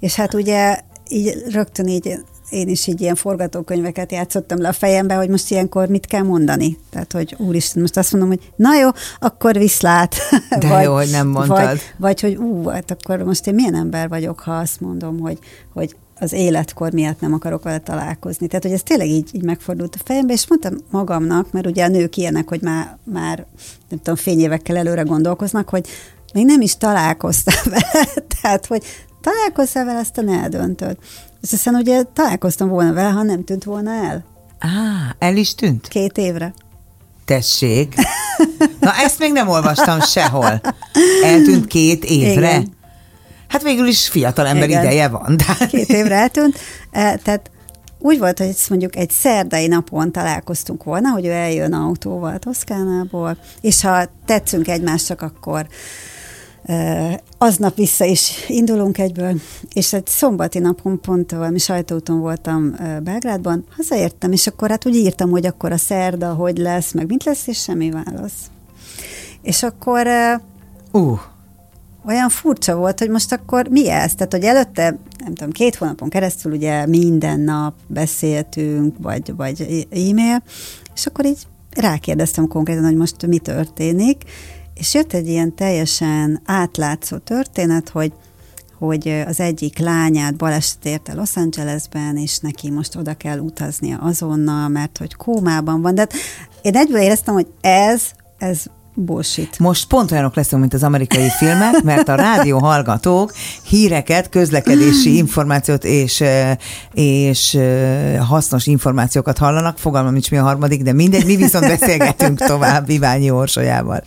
és hát ugye így rögtön így én is így ilyen forgatókönyveket játszottam le a fejembe, hogy most ilyenkor mit kell mondani. Tehát, hogy úristen, most azt mondom, hogy na jó, akkor viszlát. De vagy, jó, hogy nem mondtad. Vagy, vagy hogy ú, hát akkor most én milyen ember vagyok, ha azt mondom, hogy, hogy az életkor miatt nem akarok vele találkozni. Tehát, hogy ez tényleg így, így megfordult a fejembe, és mondtam magamnak, mert ugye a nők ilyenek, hogy már, már nem tudom, fényévekkel előre gondolkoznak, hogy még nem is találkoztam vele, tehát, hogy találkoztál vele, aztán eldöntöd. És aztán ugye találkoztam volna vele, ha nem tűnt volna el. Á, el is tűnt? Két évre. Tessék. Na, ezt még nem olvastam sehol. Eltűnt két évre? Igen. Hát végül is fiatal ember Igen. ideje van. Tehát... Két évre eltűnt. E, tehát úgy volt, hogy mondjuk egy szerdai napon találkoztunk volna, hogy ő eljön autóval Toszkánából, és ha tetszünk egymásnak, akkor aznap vissza is indulunk egyből, és egy szombati napon pont valami sajtóúton voltam Belgrádban, hazaértem, és akkor hát úgy írtam, hogy akkor a szerda, hogy lesz, meg mint lesz, és semmi válasz. És akkor uh. olyan furcsa volt, hogy most akkor mi ez? Tehát, hogy előtte, nem tudom, két hónapon keresztül ugye minden nap beszéltünk, vagy, vagy e-mail, és akkor így rákérdeztem konkrétan, hogy most mi történik, és jött egy ilyen teljesen átlátszó történet, hogy hogy az egyik lányát baleset érte Los Angelesben, és neki most oda kell utaznia azonnal, mert hogy kómában van. De hát én egyből éreztem, hogy ez, ez bullshit. Most pont olyanok leszünk, mint az amerikai filmek, mert a rádió hallgatók híreket, közlekedési információt és, és hasznos információkat hallanak. Fogalmam nincs mi a harmadik, de mindegy, mi viszont beszélgetünk tovább Iványi Orsolyával.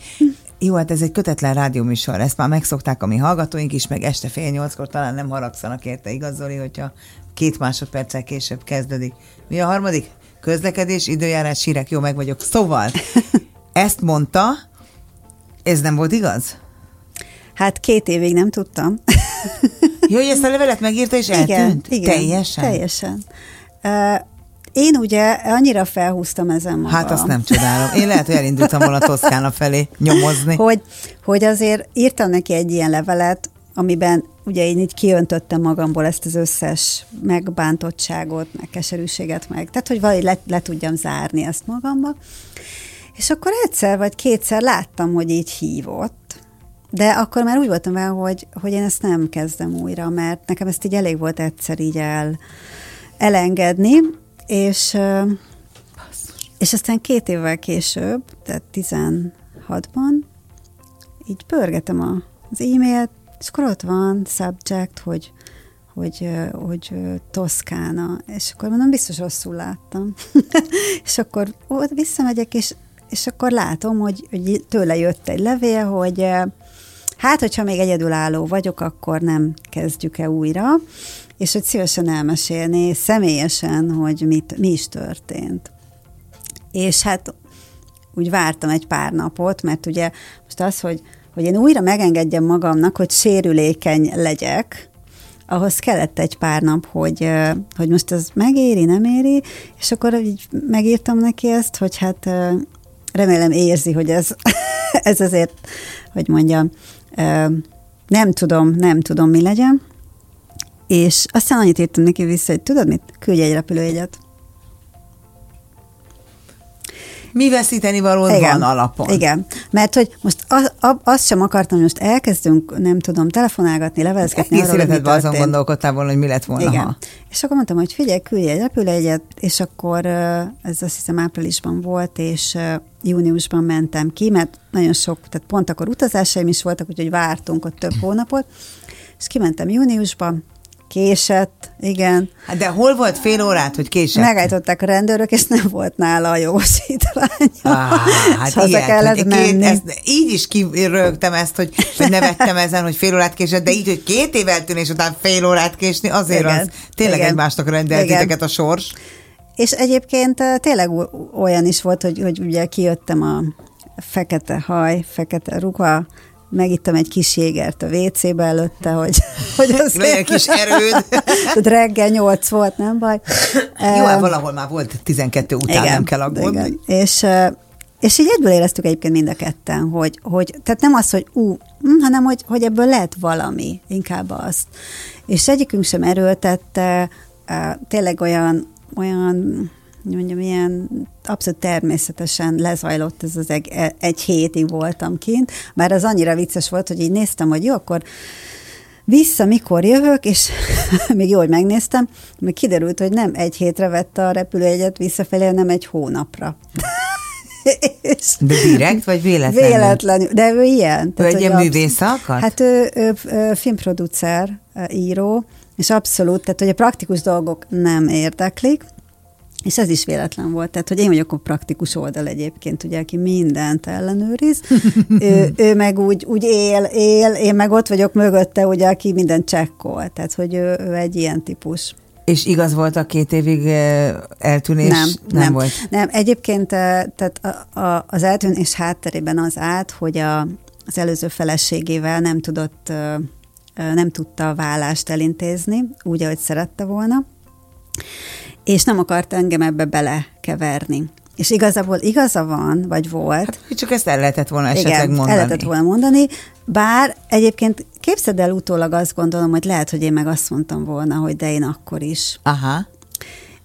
Jó, hát ez egy kötetlen rádióműsor, ezt már megszokták a mi hallgatóink is, meg este fél nyolckor talán nem haragszanak érte, igaz Zoli, hogyha két másodperccel később kezdődik. Mi a harmadik? Közlekedés, időjárás, sírek, jó, meg vagyok. Szóval, ezt mondta, ez nem volt igaz? Hát két évig nem tudtam. Jó, hogy ezt a levelet megírta, és eltűnt? Igen, igen teljesen? Teljesen. Uh, én ugye annyira felhúztam ezen magam. Hát azt nem csodálom. Én lehet, hogy elindultam volna Toszkána felé nyomozni. Hogy, hogy azért írtam neki egy ilyen levelet, amiben ugye én így kiöntöttem magamból ezt az összes megbántottságot, meg keserűséget, meg, tehát hogy valahogy le, le tudjam zárni ezt magamba. És akkor egyszer vagy kétszer láttam, hogy így hívott, de akkor már úgy voltam vele, hogy, hogy én ezt nem kezdem újra, mert nekem ezt így elég volt egyszer így el, elengedni, és, és aztán két évvel később, tehát 16-ban, így pörgetem a, az e-mailt, és akkor ott van subject, hogy, hogy, hogy Toszkána, és akkor mondom, biztos rosszul láttam. és akkor ott visszamegyek, és, és akkor látom, hogy, hogy tőle jött egy levél, hogy hát, hogyha még egyedülálló vagyok, akkor nem kezdjük-e újra és hogy szívesen elmesélni személyesen, hogy mit, mi is történt. És hát úgy vártam egy pár napot, mert ugye most az, hogy, hogy én újra megengedjem magamnak, hogy sérülékeny legyek, ahhoz kellett egy pár nap, hogy, hogy most ez megéri, nem éri, és akkor így megírtam neki ezt, hogy hát remélem érzi, hogy ez, ez azért, hogy mondjam, nem tudom, nem tudom, mi legyen, és aztán annyit írtam neki vissza, hogy tudod mit? Küldj egy repülőjegyet. Mi veszíteni való van alapon. Igen, mert hogy most az, azt sem akartam, hogy most elkezdünk, nem tudom, telefonálgatni, levelezgetni. Egész életedben azon gondolkodtál volna, hogy mi lett volna, Igen. Ha. És akkor mondtam, hogy figyelj, küldj egy repülőjegyet, és akkor ez azt hiszem áprilisban volt, és júniusban mentem ki, mert nagyon sok, tehát pont akkor utazásaim is voltak, úgyhogy vártunk ott több hónapot, és kimentem júniusban, Késett, igen. Hát de hol volt fél órát, hogy késett? Megállították a rendőrök, és nem volt nála a jogosítványa. Ah, hát haza kellett menni. Két, ezt, így is kirögtem ezt, hogy, hogy nevettem ezen, hogy fél órát késett, de így, hogy két év eltűnés után fél órát késni, azért igen, az tényleg igen, egymásnak rendelt titeket a sors. És egyébként tényleg olyan is volt, hogy, hogy ugye kijöttem a fekete haj, fekete ruha, megittem egy kis jégert a WC-be előtte, hogy, hogy az Legyen kis erőd. reggel nyolc volt, nem baj. Jó, hát valahol már volt 12 után, igen, nem kell aggódni. Igen. És, és így egyből éreztük egyébként mind a ketten, hogy, hogy tehát nem az, hogy ú, hm, hanem hogy, hogy ebből lehet valami, inkább azt. És egyikünk sem erőltette, tényleg olyan, olyan mondjam, ilyen abszolút természetesen lezajlott ez az egy, egy hétig voltam kint, bár az annyira vicces volt, hogy így néztem, hogy jó, akkor vissza, mikor jövök, és még jó, hogy megnéztem, mert kiderült, hogy nem egy hétre vette a repülőjegyet visszafelé, hanem egy hónapra. de direkt, vagy véletlenül? Véletlenül, de ő ilyen. Ő egy ilyen művész akar? Hát ő, ő, ő filmproducer, író, és abszolút, tehát hogy a praktikus dolgok nem érdeklik, és ez is véletlen volt, tehát hogy én vagyok a praktikus oldal egyébként, ugye, aki mindent ellenőriz, ő, ő meg úgy, úgy él, él, én meg ott vagyok mögötte, ugye, aki mindent csekkol, tehát hogy ő, ő egy ilyen típus. És igaz volt a két évig eltűnés? Nem, nem, nem. volt. Nem, egyébként tehát a, a, az eltűnés hátterében az át, hogy a, az előző feleségével nem tudott, nem tudta a vállást elintézni, úgy, ahogy szerette volna, és nem akart engem ebbe belekeverni. És igazából igaza van, vagy volt. Hát, csak ezt el lehetett volna esetleg Igen, mondani. el lehetett volna mondani, bár egyébként képzeld el utólag azt gondolom, hogy lehet, hogy én meg azt mondtam volna, hogy de én akkor is. Aha.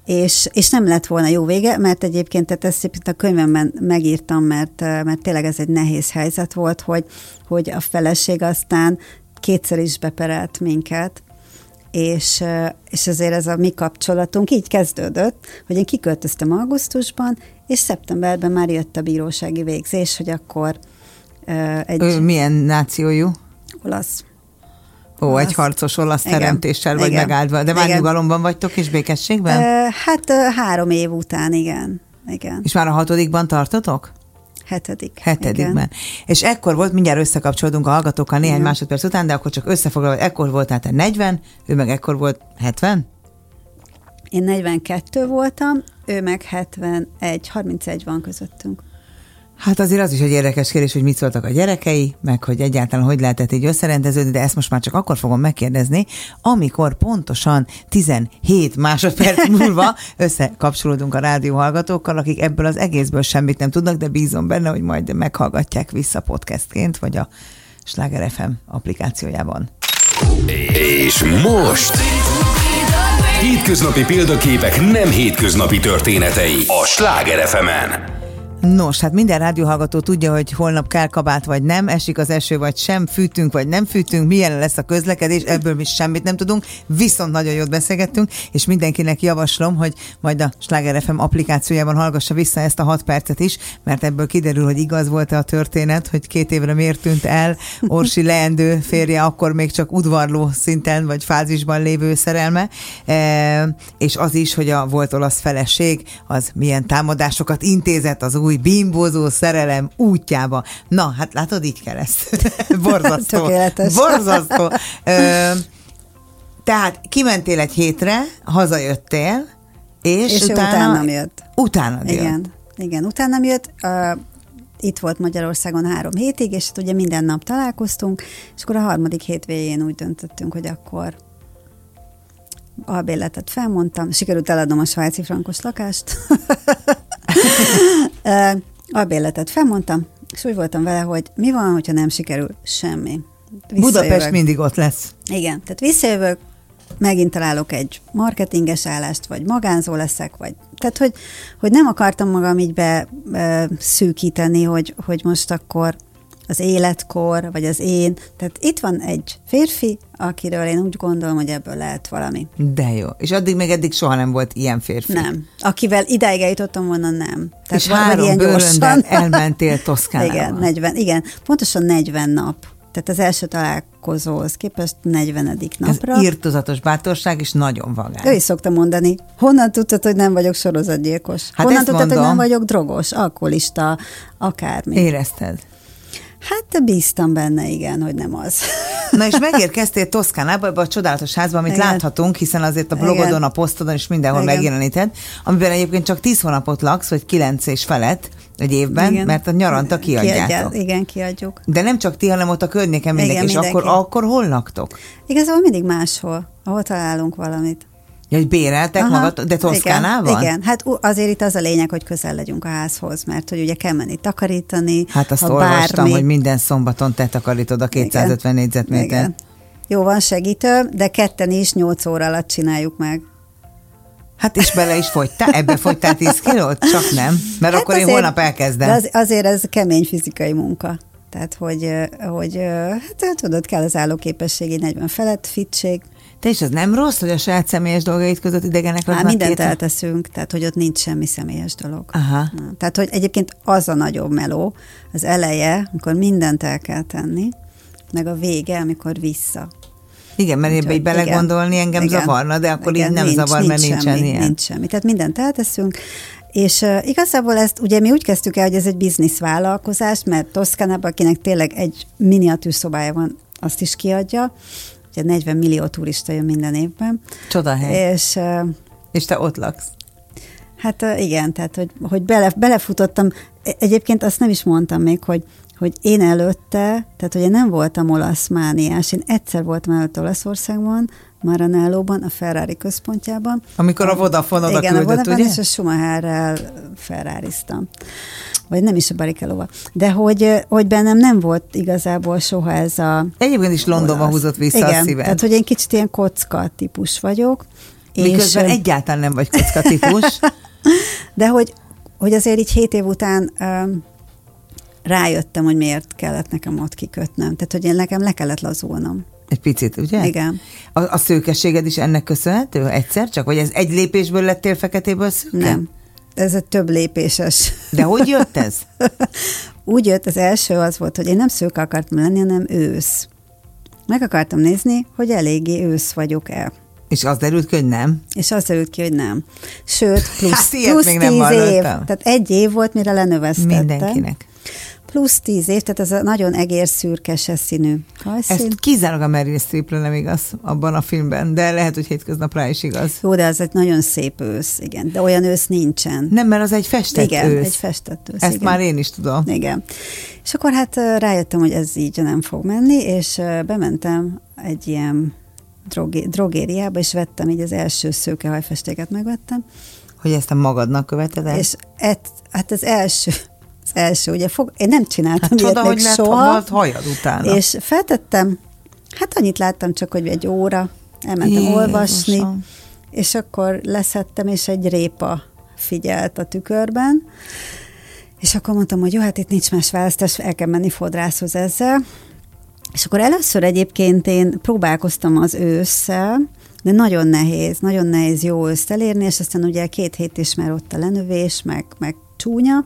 És, és nem lett volna jó vége, mert egyébként tehát ezt a könyvemben megírtam, mert, mert tényleg ez egy nehéz helyzet volt, hogy, hogy a feleség aztán kétszer is beperelt minket, és, és azért ez a mi kapcsolatunk így kezdődött, hogy én kiköltöztem augusztusban, és szeptemberben már jött a bírósági végzés, hogy akkor egy... Ő milyen nációjú? Olasz. Ó, olasz. egy harcos olasz igen, teremtéssel vagy igen, megáldva. De már igen. nyugalomban vagytok és békességben? Hát három év után, igen. igen. És már a hatodikban tartotok? Hetedik. Hetedikben. Igen. És ekkor volt, mindjárt összekapcsolódunk a hallgatókkal néhány igen. másodperc után, de akkor csak összefoglalva, ekkor volt tehát 40, ő meg ekkor volt 70? Én 42 voltam, ő meg 71, 31 van közöttünk. Hát azért az is egy érdekes kérdés, hogy mit szóltak a gyerekei, meg hogy egyáltalán hogy lehetett így összerendeződni, de ezt most már csak akkor fogom megkérdezni, amikor pontosan 17 másodperc múlva összekapcsolódunk a rádió hallgatókkal, akik ebből az egészből semmit nem tudnak, de bízom benne, hogy majd meghallgatják vissza podcastként, vagy a Sláger FM applikációjában. És most... Hétköznapi példaképek nem hétköznapi történetei a Sláger FM-en. Nos, hát minden rádióhallgató tudja, hogy holnap kell kabát vagy nem, esik az eső vagy sem, fűtünk vagy nem fűtünk, milyen lesz a közlekedés, ebből mi semmit nem tudunk, viszont nagyon jót beszélgettünk, és mindenkinek javaslom, hogy majd a Sláger FM applikációjában hallgassa vissza ezt a hat percet is, mert ebből kiderül, hogy igaz volt-e a történet, hogy két évre miért tűnt el. Orsi leendő férje, akkor még csak udvarló szinten vagy fázisban lévő szerelme, e, és az is, hogy a volt olasz feleség, az milyen támadásokat intézett az új új bimbózó szerelem útjába. Na, hát látod, így kell ezt. Borzasztó. Tökéletes. Borzasztó. Ö, tehát kimentél egy hétre, hazajöttél, és, és utána... utána jött. Utána jött. Igen, igen, utána jött. Uh, itt volt Magyarországon három hétig, és hát ugye minden nap találkoztunk, és akkor a harmadik hétvégén úgy döntöttünk, hogy akkor albérletet felmondtam, sikerült eladnom a svájci frankos lakást, albérletet felmondtam, és úgy voltam vele, hogy mi van, hogyha nem sikerül semmi. Budapest mindig ott lesz. Igen, tehát visszajövök, megint találok egy marketinges állást, vagy magánzó leszek, vagy tehát, hogy, hogy nem akartam magam így be, be szűkíteni, hogy, hogy most akkor az életkor, vagy az én. Tehát itt van egy férfi, akiről én úgy gondolom, hogy ebből lehet valami. De jó. És addig még eddig soha nem volt ilyen férfi? Nem. Akivel ideig eljutottam volna, nem. Tehát és három ilyen gyorsan. elmentél Toszkánába. Igen, 40, igen, pontosan 40 nap. Tehát az első találkozóhoz képest 40. napra. Ez írtozatos bátorság, és nagyon vagány. Ő is szokta mondani, honnan tudtad, hogy nem vagyok sorozatgyilkos? Hát honnan tudtad, mondom. hogy nem vagyok drogos, alkoholista, akármi? Érezted? Hát bíztam benne, igen, hogy nem az. Na és megérkeztél Toszkánába, ebbe a csodálatos házba, amit igen. láthatunk, hiszen azért a blogodon, igen. a posztodon is mindenhol igen. megjeleníted, amiben egyébként csak 10 hónapot laksz, vagy 9 és felett egy évben, igen. mert a nyaranta kiadjátok. Kiadja, igen, kiadjuk. De nem csak ti, hanem ott a környéken mindenki, igen, és mindenki. akkor, akkor hol laktok? Igazából mindig máshol, ahol találunk valamit. Ja, hogy béreltek Aha, magad, de Toszkánában? Igen, igen, hát azért itt az a lényeg, hogy közel legyünk a házhoz, mert hogy ugye kell menni takarítani. Hát azt olvastam, bármi... hogy minden szombaton te takarítod a 250 igen, négyzetméter. Igen. Jó, van segítő, de ketten is 8 óra alatt csináljuk meg. Hát és bele is fogytál? Ebbe fogytál 10 kilót? Csak nem? Mert hát akkor azért, én holnap elkezdem. De az, azért ez kemény fizikai munka. Tehát, hogy, hogy hát tudod, kell az állóképesség, egy 40 felett, fitség. Te is az nem rossz, hogy a saját személyes dolgait között idegenek laknak? mindent két... elteszünk, tehát hogy ott nincs semmi személyes dolog. Aha. Na, tehát, hogy egyébként az a nagyobb meló, az eleje, amikor mindent el kell tenni, meg a vége, amikor vissza. Igen, mert ebbe így belegondolni igen, engem igen, zavarna, de akkor igen, így nem nincs, zavar, nincs mert nincsen semmi, ilyen. Nincs semmi. Tehát mindent elteszünk, és uh, igazából ezt ugye mi úgy kezdtük el, hogy ez egy bizniszvállalkozás, mert Toszkánában, akinek tényleg egy miniatűr szobája van, azt is kiadja, ugye 40 millió turista jön minden évben. Csodahely. És, És te ott laksz. Hát igen, tehát hogy, hogy bele, belefutottam. E- Egyébként azt nem is mondtam még, hogy hogy én előtte, tehát hogy én nem voltam olasz mániás, én egyszer voltam előtte Olaszországban, Maranellóban, a Ferrari központjában. Amikor a Vodafone oda Igen, a küldött, Vodafone ugye? és a Schumacherrel Ferrariztam. Vagy nem is a Barrichelóval. De hogy, hogy bennem nem volt igazából soha ez a... Egyébként is Londonba húzott vissza Igen, a szíved. tehát hogy én kicsit ilyen kocka típus vagyok. Miközben és, egyáltalán nem vagy kocka típus. De hogy, hogy azért így hét év után rájöttem, hogy miért kellett nekem ott kikötnem. Tehát, hogy én nekem le kellett lazulnom. Egy picit, ugye? Igen. A, a szőkességed is ennek köszönhető? Egyszer csak? Vagy ez egy lépésből lettél feketéből szőke? Nem. Ez egy több lépéses. De hogy jött ez? Úgy jött, az első az volt, hogy én nem szőke akartam lenni, hanem ősz. Meg akartam nézni, hogy eléggé ősz vagyok-e. És az derült ki, hogy nem. És az derült ki, hogy nem. Sőt, plusz, Hát plusz még nem tíz év. hallottam. Tehát egy év volt, mire lenövesztettem. Mindenkinek. Plusz tíz év, tehát ez a nagyon egérszürkes színű hajszín. Ezt kizárólag a Meryl Streepre nem igaz abban a filmben, de lehet, hogy hétköznap rá is igaz. Jó, de az egy nagyon szép ősz, igen. De olyan ősz nincsen. Nem, mert az egy festett igen, ősz. egy festett ősz. Ezt igen. már én is tudom. Igen. És akkor hát rájöttem, hogy ez így nem fog menni, és bementem egy ilyen drogé- drogériába, és vettem így az első szőkehajfestéket megvettem, Hogy ezt a magadnak követed el? és et, hát az első, az első, ugye fog, én nem csináltam hát ilyet csoda, még hogy lett soha, volt hajad utána. és feltettem, hát annyit láttam csak, hogy egy óra, elmentem Jézusom. olvasni, és akkor leszettem, és egy répa figyelt a tükörben, és akkor mondtam, hogy jó, hát itt nincs más választás, el kell menni fodrászhoz ezzel. És akkor először egyébként én próbálkoztam az ősszel, de nagyon nehéz, nagyon nehéz jó őszt elérni, és aztán ugye két hét is már ott a lenövés, meg, meg csúnya,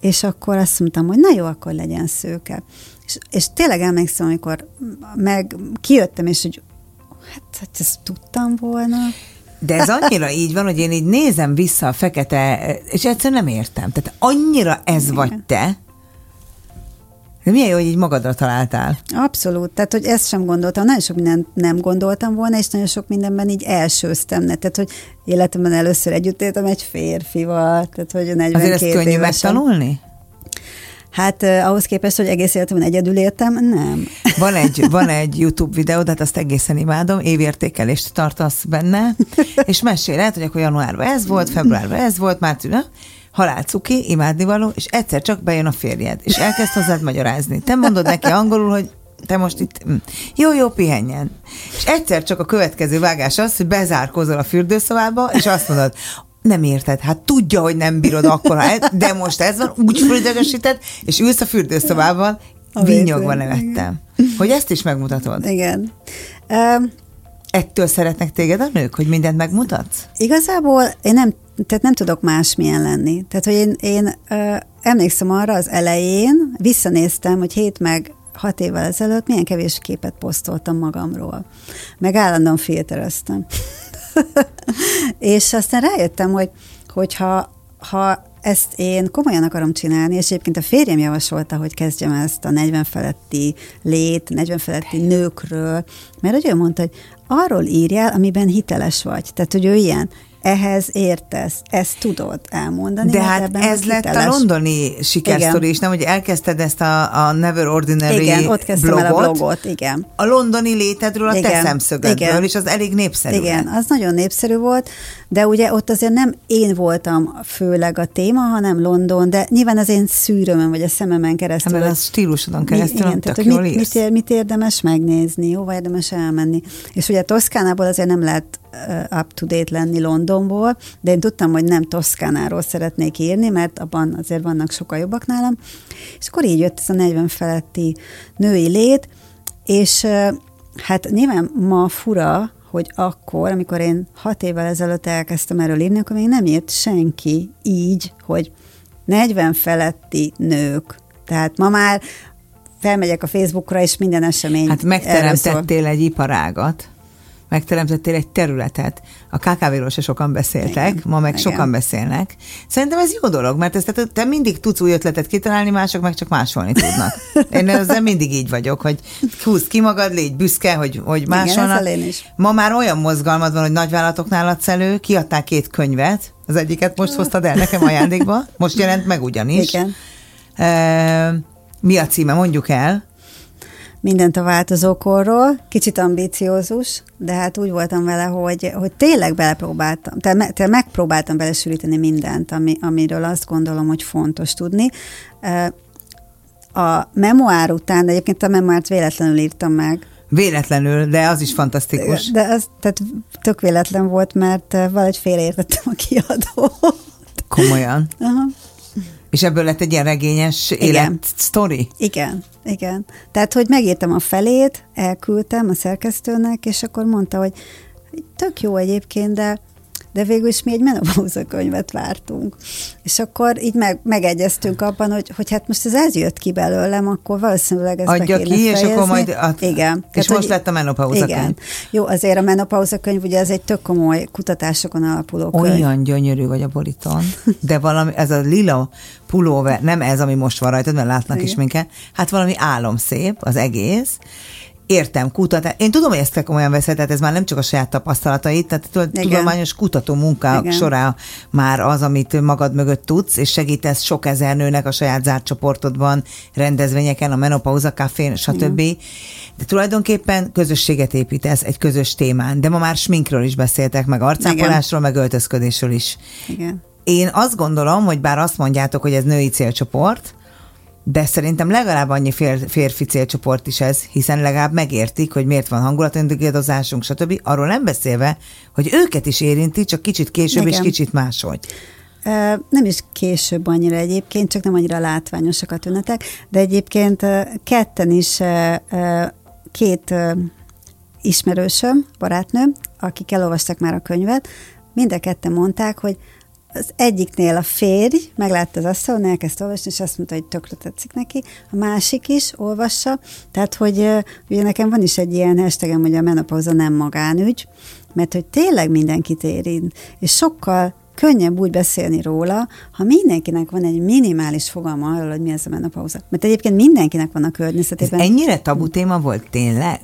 és akkor azt mondtam, hogy na jó, akkor legyen szőke. És, és tényleg emlékszem, amikor meg kijöttem, és hogy hát, hát ezt tudtam volna. De ez annyira így van, hogy én így nézem vissza a fekete, és egyszerűen nem értem. Tehát annyira ez Igen. vagy te, de milyen jó, hogy így magadra találtál. Abszolút, tehát hogy ezt sem gondoltam, nagyon sok mindent nem gondoltam volna, és nagyon sok mindenben így elsőztem, ne? tehát hogy életemben először együtt éltem egy férfival, tehát hogy 42 Azért ezt könnyű évesen. megtanulni? Hát eh, ahhoz képest, hogy egész életemben egyedül éltem, nem. Van egy, van egy YouTube videó, de hát azt egészen imádom, évértékelést tartasz benne, és meséled, hogy akkor januárban ez volt, februárban ez volt, márciusban, halálcuki, imádnivaló, és egyszer csak bejön a férjed, és elkezd hozzád magyarázni. Te mondod neki angolul, hogy te most itt, hm, jó, jó, pihenjen. És egyszer csak a következő vágás az, hogy bezárkozol a fürdőszobába, és azt mondod, nem érted, hát tudja, hogy nem bírod akkor, ez- de most ez van, úgy fölidegesíted, és ülsz a fürdőszobában, vinyogva nevettem. Hogy ezt is megmutatod. Igen. Um, Ettől szeretnek téged a nők, hogy mindent megmutatsz? Igazából én nem, tehát nem tudok másmilyen lenni. Tehát, hogy én, én ö, emlékszem arra az elején, visszanéztem, hogy hét meg hat évvel ezelőtt milyen kevés képet posztoltam magamról. Meg állandóan filtereztem. és aztán rájöttem, hogy hogyha ha ezt én komolyan akarom csinálni, és egyébként a férjem javasolta, hogy kezdjem ezt a 40 feletti lét, 40 feletti nőkről, mert hogy ő mondta, hogy arról írjál, amiben hiteles vagy. Tehát, hogy ő ilyen, ehhez értesz, ezt tudod elmondani. De hát ebben ez lett a hiteles. londoni sikersztori Igen. is, nem, hogy elkezdted ezt a, a Never Ordinary Igen, ott kezdtem blogot, el a blogot, igen. a londoni létedről, a te Igen, szemszögedből, igen. és az elég népszerű Igen, lett. az nagyon népszerű volt, de ugye ott azért nem én voltam főleg a téma, hanem London, de nyilván az én szűrömön, vagy a szememen keresztül. Hát, hogy- az stílusodon Mi- keresztül igen, tök tehát, hogy mit, mit, ér, mit érdemes megnézni, hova érdemes elmenni. És ugye Toszkánából azért nem lehet up-to-date lenni Londonból, de én tudtam, hogy nem Toszkánáról szeretnék írni, mert abban azért vannak sokkal jobbak nálam. És akkor így jött ez a 40 feletti női lét, és hát nyilván ma fura, hogy akkor, amikor én hat évvel ezelőtt elkezdtem erről írni, akkor még nem írt senki így, hogy 40 feletti nők. Tehát ma már felmegyek a Facebookra, és minden esemény Hát megteremtettél egy iparágat, megteremtettél egy területet. A KKV-ról se sokan beszéltek, Igen, ma meg igen. sokan beszélnek. Szerintem ez jó dolog, mert ezt, tehát te mindig tudsz új ötletet kitalálni, mások meg csak másolni tudnak. Én ezzel mindig így vagyok, hogy húzd ki magad, légy büszke, hogy, hogy másolnak. is. Ma már olyan mozgalmad van, hogy nagyvállalatoknál adsz elő, kiadták két könyvet, az egyiket most hoztad el nekem ajándékba, most jelent meg ugyanis. Igen. E, mi a címe, mondjuk el. Mindent a változókorról, kicsit ambíciózus, de hát úgy voltam vele, hogy, hogy tényleg belepróbáltam, tehát te megpróbáltam belesűríteni mindent, ami, amiről azt gondolom, hogy fontos tudni. A memoár után, de egyébként a memoárt véletlenül írtam meg. Véletlenül, de az is fantasztikus. De az tehát tök véletlen volt, mert valahogy félreértettem a kiadót. Komolyan? Aha. És ebből lett egy ilyen regényes életsztori? Igen, igen. Tehát, hogy megírtam a felét, elküldtem a szerkesztőnek, és akkor mondta, hogy tök jó egyébként, de de végül is mi egy menopauza könyvet vártunk. És akkor így meg, megegyeztünk abban, hogy, hogy hát most ez ez jött ki belőlem, akkor valószínűleg ez Adja ki, fejezni. és akkor majd... Ad... Igen. És Tehát, most hogy, lett a menopauza igen. könyv. Jó, azért a menopauza könyv, ugye ez egy tök komoly kutatásokon alapuló könyv. Olyan gyönyörű vagy a boriton, de valami, ez a lila pulóver, nem ez, ami most van rajtad, mert látnak igen. is minket, hát valami álomszép az egész, értem, kutatás. Én tudom, hogy ezt te komolyan veszed, tehát ez már nem csak a saját tapasztalatait, tehát Igen. tudományos kutató munka során már az, amit magad mögött tudsz, és segítesz sok ezer nőnek a saját zárt csoportodban, rendezvényeken, a menopauza kafén, stb. Igen. De tulajdonképpen közösséget építesz egy közös témán, de ma már sminkről is beszéltek, meg arcápolásról, meg öltözködésről is. Igen. Én azt gondolom, hogy bár azt mondjátok, hogy ez női célcsoport, de szerintem legalább annyi fér, férfi célcsoport is ez, hiszen legalább megértik, hogy miért van hangulatöntögédozásunk, stb. Arról nem beszélve, hogy őket is érinti, csak kicsit később Igen. és kicsit máshogy. Nem is később annyira egyébként, csak nem annyira látványosak a tünetek, de egyébként ketten is két ismerősöm, barátnőm, akik elolvastak már a könyvet, mind a ketten mondták, hogy az egyiknél a férj meglátta az asztalon, elkezdte olvasni, és azt mondta, hogy tökre tetszik neki. A másik is olvassa, tehát, hogy ugye nekem van is egy ilyen hashtagem, hogy a menopauza nem magánügy, mert hogy tényleg mindenkit érint, és sokkal könnyebb úgy beszélni róla, ha mindenkinek van egy minimális fogalma arról, hogy mi ez a menopauza. Mert egyébként mindenkinek van a környezetében. Ez ennyire tabu téma volt tényleg?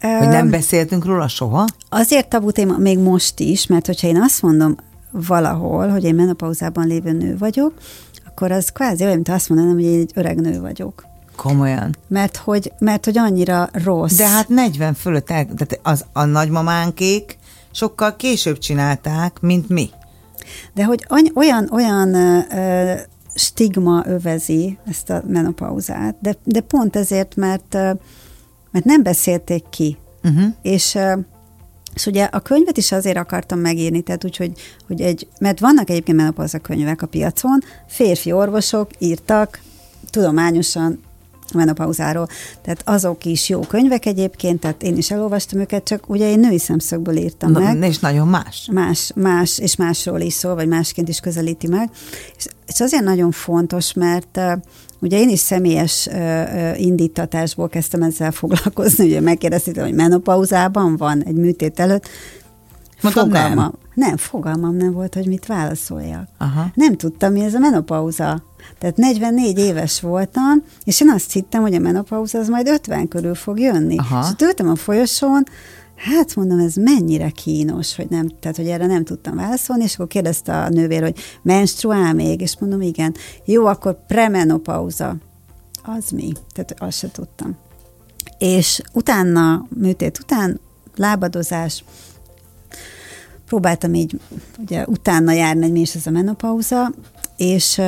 Hogy nem beszéltünk róla soha? Azért tabu téma még most is, mert hogyha én azt mondom valahol, hogy én menopauzában lévő nő vagyok, akkor az kvázi olyan, mint azt mondanám, hogy én egy öreg nő vagyok. Komolyan. Mert hogy, mert hogy annyira rossz. De hát 40 fölött, el, tehát az, a nagymamánkék sokkal később csinálták, mint mi. De hogy olyan, olyan ö, stigma övezi ezt a menopauzát, de, de pont ezért, mert, mert nem beszélték ki. Uh-huh. És és ugye a könyvet is azért akartam megírni, tehát úgy, hogy, hogy egy, mert vannak egyébként menopauza könyvek a piacon, férfi orvosok írtak tudományosan a menopauzáról. Tehát azok is jó könyvek egyébként, tehát én is elolvastam őket, csak ugye én női szemszögből írtam Na, meg. És nagyon más. Más, más, és másról is szól, vagy másként is közelíti meg. És, és azért nagyon fontos, mert Ugye én is személyes indítatásból kezdtem ezzel foglalkozni, ugye megkérdeztem, hogy menopauzában van egy műtét előtt. Fogalmam, nem. nem, fogalmam nem volt, hogy mit válaszoljak. Aha. Nem tudtam, mi ez a menopauza. Tehát 44 éves voltam, és én azt hittem, hogy a menopauza az majd 50 körül fog jönni. Aha. És ültem a folyosón, Hát mondom, ez mennyire kínos, hogy nem, tehát hogy erre nem tudtam válaszolni, és akkor kérdezte a nővér, hogy menstruál még, és mondom, igen. Jó, akkor premenopauza. Az mi? Tehát azt se tudtam. És utána, műtét után, lábadozás, próbáltam így ugye utána járni, hogy mi is ez a menopauza, és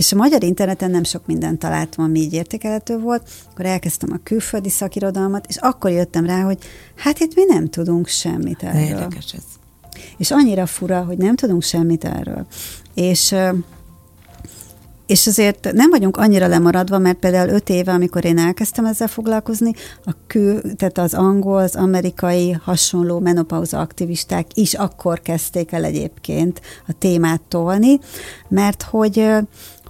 és a magyar interneten nem sok mindent találtam, ami így értékelhető volt, akkor elkezdtem a külföldi szakirodalmat, és akkor jöttem rá, hogy hát itt mi nem tudunk semmit erről. Érdekes ez. És annyira fura, hogy nem tudunk semmit erről. És és azért nem vagyunk annyira lemaradva, mert például öt éve, amikor én elkezdtem ezzel foglalkozni, a kül, tehát az angol, az amerikai hasonló menopauza aktivisták is akkor kezdték el egyébként a témát tolni, mert hogy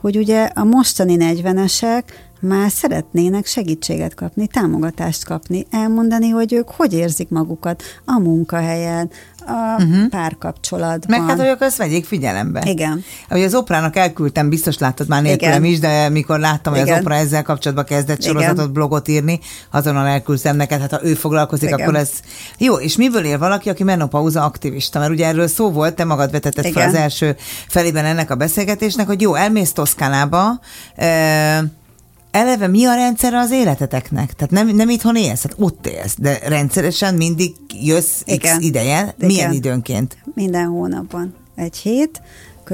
hogy ugye a mostani 40-esek már szeretnének segítséget kapni, támogatást kapni, elmondani, hogy ők hogy érzik magukat a munkahelyen, a uh-huh. párkapcsolatban. Meg hát, hogy azt vegyék figyelembe. Igen. Ahogy az oprának elküldtem, biztos láttad már nélkülem is, de mikor láttam, hogy Igen. az opera ezzel kapcsolatban kezdett sorozatot, Igen. blogot írni, azonnal elküldtem neked, hát ha ő foglalkozik, Igen. akkor ez jó. És miből él valaki, aki menopauza aktivista? Mert ugye erről szó volt, te magad vetetted fel az első felében ennek a beszélgetésnek, hogy jó, elmész Toszkánába, e- eleve mi a rendszer az életeteknek? Tehát nem, nem itthon élsz, hát ott élsz, de rendszeresen mindig jössz Igen. x ideje. Milyen Igen. időnként? Minden hónapban. Egy hét,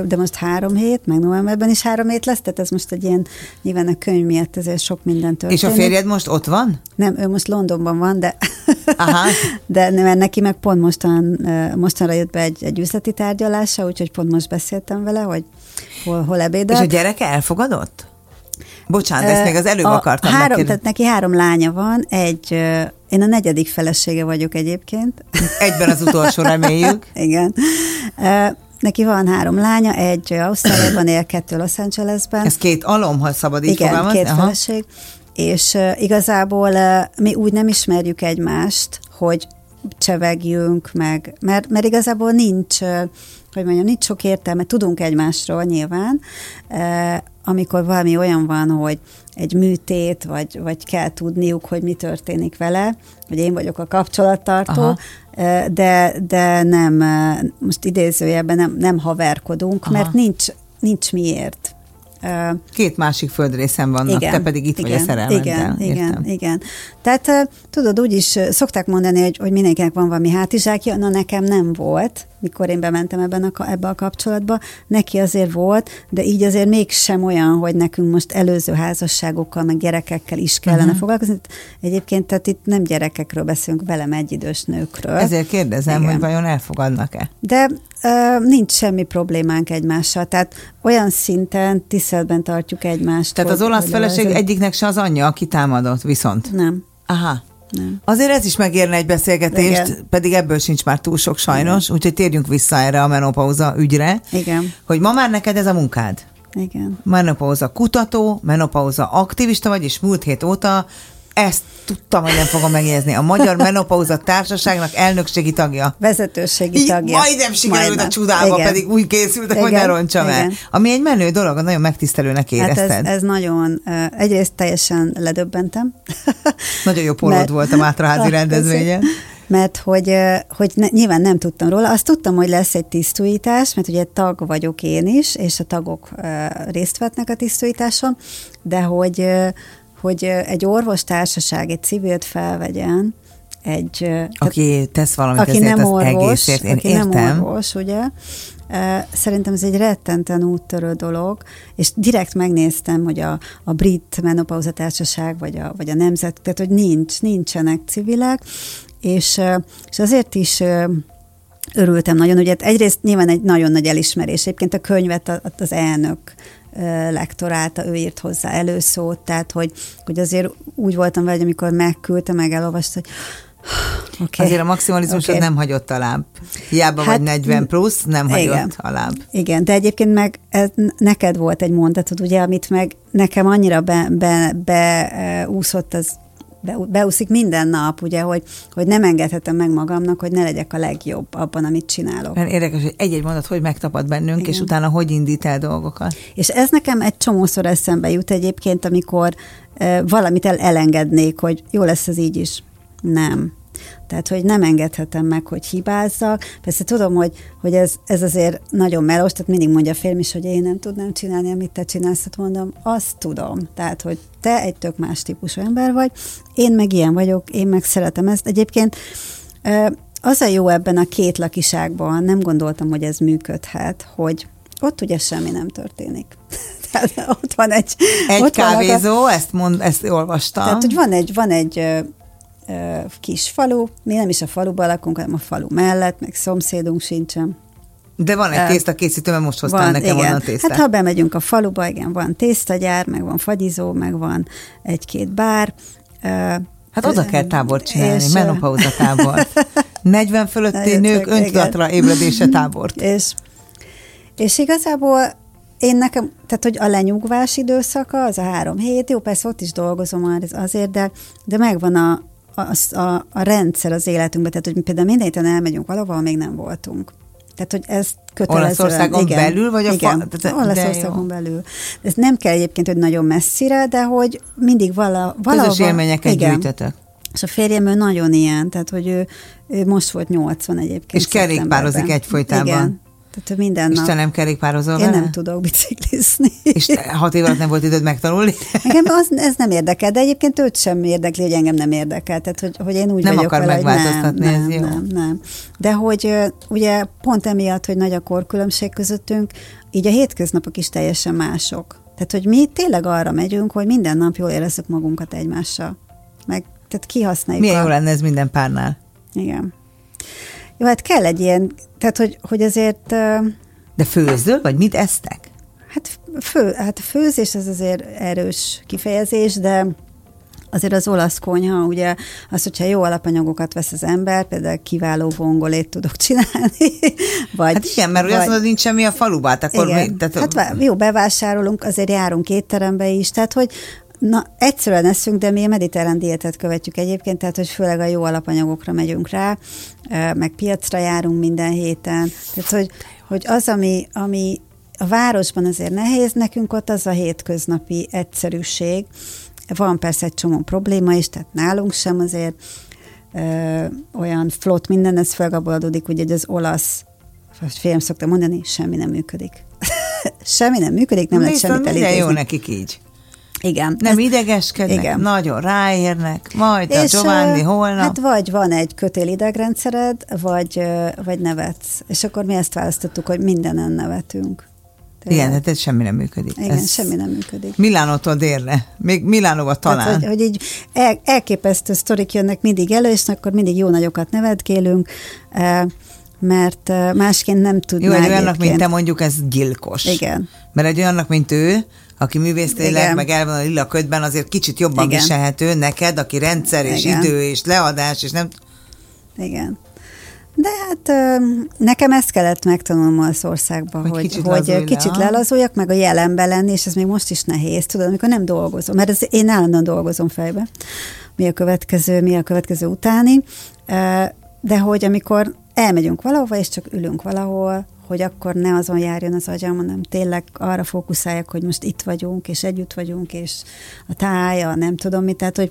de most három hét, meg novemberben is három hét lesz, tehát ez most egy ilyen, nyilván a könyv miatt ezért sok minden történik. És a férjed most ott van? Nem, ő most Londonban van, de Aha. de mert neki meg pont mostan, mostanra jött be egy, egy üzleti tárgyalása, úgyhogy pont most beszéltem vele, hogy hol, hol ebédel. És a gyereke elfogadott? Bocsánat, ezt még az előbb a akartam három. Tehát neki három lánya van, egy, én a negyedik felesége vagyok egyébként. Egyben az utolsó reméljük. Igen. Neki van három lánya, egy Ausztráliában él, kettő Los Angelesben. Ez két alom, ha szabad így Igen, fogalmazni? két Aha. feleség. És igazából mi úgy nem ismerjük egymást, hogy csevegjünk meg, mert, mert igazából nincs, hogy mondjam, nincs sok értelme, tudunk egymásról nyilván, amikor valami olyan van, hogy egy műtét, vagy, vagy kell tudniuk, hogy mi történik vele, hogy én vagyok a kapcsolattartó, Aha. de, de nem, most idézőjelben nem, nem haverkodunk, Aha. mert nincs, nincs miért. Két másik földrészen vannak, igen, te pedig itt igen, vagy a szerelmeddel. Igen, igen, igen. Tehát tudod, úgy is szokták mondani, hogy, hogy mindenkinek van valami hátizsákja, na nekem nem volt, mikor én bementem ebben a, ebbe a kapcsolatba, neki azért volt, de így azért mégsem olyan, hogy nekünk most előző házasságokkal, meg gyerekekkel is kellene uh-huh. foglalkozni. Egyébként tehát itt nem gyerekekről beszélünk, velem egyidős nőkről. Ezért kérdezem, Igen. hogy vajon elfogadnak-e? De uh, nincs semmi problémánk egymással, tehát olyan szinten tiszteletben tartjuk egymást. Tehát hogy, az olasz feleség egyiknek se az anyja, aki támadott, viszont? Nem. Aha. Nem. Azért ez is megérne egy beszélgetést, Igen. pedig ebből sincs már túl sok sajnos, Igen. úgyhogy térjünk vissza erre a menopauza ügyre. Igen. Hogy ma már neked ez a munkád? Igen. Menopauza kutató, menopauza aktivista vagy, és múlt hét óta ezt tudtam, hogy nem fogom megjegyezni. A Magyar Menopauza Társaságnak elnökségi tagja. Vezetőségi tagja. Majdnem sikerült Majdnem. a csudába, Igen. pedig úgy készültek, hogy ne roncsam el. Ami egy menő dolog, nagyon megtisztelőnek érezted. Hát ez, ez nagyon, egyrészt teljesen ledöbbentem. Nagyon jó pólód Mert... volt a Mátraházi rendezvényen mert hogy, hogy ne, nyilván nem tudtam róla. Azt tudtam, hogy lesz egy tisztújítás, mert ugye tag vagyok én is, és a tagok részt vetnek a tisztújításon, de hogy, hogy egy orvostársaság egy civilt felvegyen, egy... Aki tesz valamit aki ezért nem orvos, egészért, én aki értem. nem orvos, ugye? Szerintem ez egy rettenten úttörő dolog, és direkt megnéztem, hogy a, a brit menopauzatársaság, vagy a, vagy a nemzet, tehát hogy nincs, nincsenek civilek, és, és azért is örültem nagyon, ugye egyrészt nyilván egy nagyon nagy elismerés, egyébként a könyvet az elnök lektorálta, ő írt hozzá előszót, tehát hogy, hogy azért úgy voltam vele, hogy amikor megküldte, meg elolvasta, hogy Okay. Azért a maximalizmusod okay. nem hagyott a láb. Hiába hát, vagy 40 plusz, nem hagyott igen, a láb. Igen, de egyébként meg ez, neked volt egy mondatod, ugye, amit meg nekem annyira beúszott be, be, úszott az beúszik minden nap, ugye, hogy, hogy nem engedhetem meg magamnak, hogy ne legyek a legjobb abban, amit csinálok. Érdekes, hogy egy-egy mondat hogy megtapad bennünk, Igen. és utána hogy indít el dolgokat. És ez nekem egy csomószor eszembe jut egyébként, amikor e, valamit el, elengednék, hogy jó lesz ez így is. Nem. Tehát, hogy nem engedhetem meg, hogy hibázzak. Persze tudom, hogy, hogy ez, ez azért nagyon melós, tehát mindig mondja a férjem is, hogy én nem tudnám csinálni, amit te csinálsz, hát mondom, azt tudom. Tehát, hogy te egy tök más típusú ember vagy, én meg ilyen vagyok, én meg szeretem ezt. Egyébként az a jó ebben a két lakiságban, nem gondoltam, hogy ez működhet, hogy ott ugye semmi nem történik. Tehát ott van egy... Egy ott kávézó, a, ezt, mond, ezt olvastam. Tehát, hogy van egy, van egy kis falu, mi nem is a faluban lakunk, hanem a falu mellett, meg szomszédunk sincsen. De van egy tésztakészítő, mert most hoztál van, nekem igen. onnan tésztát. Hát ha bemegyünk a faluba, igen, van tésztagyár, meg van fagyizó, meg van egy-két bár. Hát oda kell tábort csinálni, és, menopauza tábort. 40 fölötti nők öntudatra ébredése tábort. És, és igazából én nekem, tehát hogy a lenyugvás időszaka, az a három hét, jó, persze ott is dolgozom azért, de, de megvan a, a, a, a rendszer az életünkben, tehát hogy például minden héten elmegyünk valahol, még nem voltunk. Tehát, hogy ez kötelezően... Olaszországon igen, belül, vagy a igen, fa... Olaszországon belül. Ez nem kell egyébként, hogy nagyon messzire, de hogy mindig vala, valahol... Közös élményeket igen. gyűjtötök. És a férjem ő nagyon ilyen, tehát hogy ő, ő most volt 80 egyébként. És kerékpározik egyfolytában. Igen, tehát minden És nap. te nem kerékpározol Én vele? nem tudok biciklizni. És hat év alatt nem volt időd megtanulni? Engem az, ez nem érdekel, de egyébként őt sem érdekli, hogy engem nem érdekel. Tehát, hogy, hogy én úgy nem vagyok akar vele, megváltoztatni, nem, ez nem, jó. nem, nem. De hogy ugye pont emiatt, hogy nagy a korkülönbség közöttünk, így a hétköznapok is teljesen mások. Tehát, hogy mi tényleg arra megyünk, hogy minden nap jól érezzük magunkat egymással. Meg, tehát kihasználjuk. Milyen a... jó lenne ez minden párnál? Igen. Jó, hát kell egy ilyen, tehát, hogy, hogy azért de főzöl, vagy mit esztek? Hát, fő, hát a főzés az azért erős kifejezés, de azért az olasz konyha, ugye az, hogyha jó alapanyagokat vesz az ember, például kiváló vongolét tudok csinálni. Vagy, hát igen, mert vagy, azt mondod, nincs semmi a falubát, akkor igen, mi, tehát, hát jó, bevásárolunk, azért járunk étterembe is, tehát hogy Na, egyszerűen eszünk, de mi a mediterrán diétet követjük egyébként, tehát hogy főleg a jó alapanyagokra megyünk rá, meg piacra járunk minden héten. Tehát, hogy hogy az, ami, ami a városban azért nehéz, nekünk ott az a hétköznapi egyszerűség. Van persze egy csomó probléma is, tehát nálunk sem azért ö, olyan flott minden, ez főleg abból adódik, hogy az olasz, félem szoktam mondani, semmi nem működik. semmi nem működik, nem lehet semmit elidézni. jó nekik így. Igen. Nem ez, idegeskednek, igen. nagyon ráérnek, majd és, a Giovanni holnap. Hát vagy van egy kötél idegrendszered, vagy, vagy nevetsz. És akkor mi ezt választottuk, hogy mindenen nevetünk. Tehát, igen, hát ez semmi nem működik. Igen, ez semmi nem működik. Milánótól délre, még Milánóba talán. Tehát, hogy, hogy így el, elképesztő sztorik jönnek mindig elő, és akkor mindig jó nagyokat nevetkélünk, mert másként nem tudnánk. Jó, egy olyannak, mint te mondjuk, ez gyilkos. Igen. Mert egy olyannak, mint ő, aki művésztényleg, meg el van a lila ködben, azért kicsit jobban Igen. viselhető neked, aki rendszer és Igen. idő és leadás, és nem... Igen. De hát nekem ezt kellett megtanulnom az országban, hogy, hogy kicsit, hogy kicsit lelazuljak, meg a jelenben lenni, és ez még most is nehéz, tudod, amikor nem dolgozom, mert ez, én állandóan dolgozom fejbe, mi a következő, mi a következő utáni, de hogy amikor elmegyünk valahova, és csak ülünk valahol, hogy akkor ne azon járjon az agyam, hanem tényleg arra fókuszáljak, hogy most itt vagyunk, és együtt vagyunk, és a táj, a nem tudom mit, tehát hogy,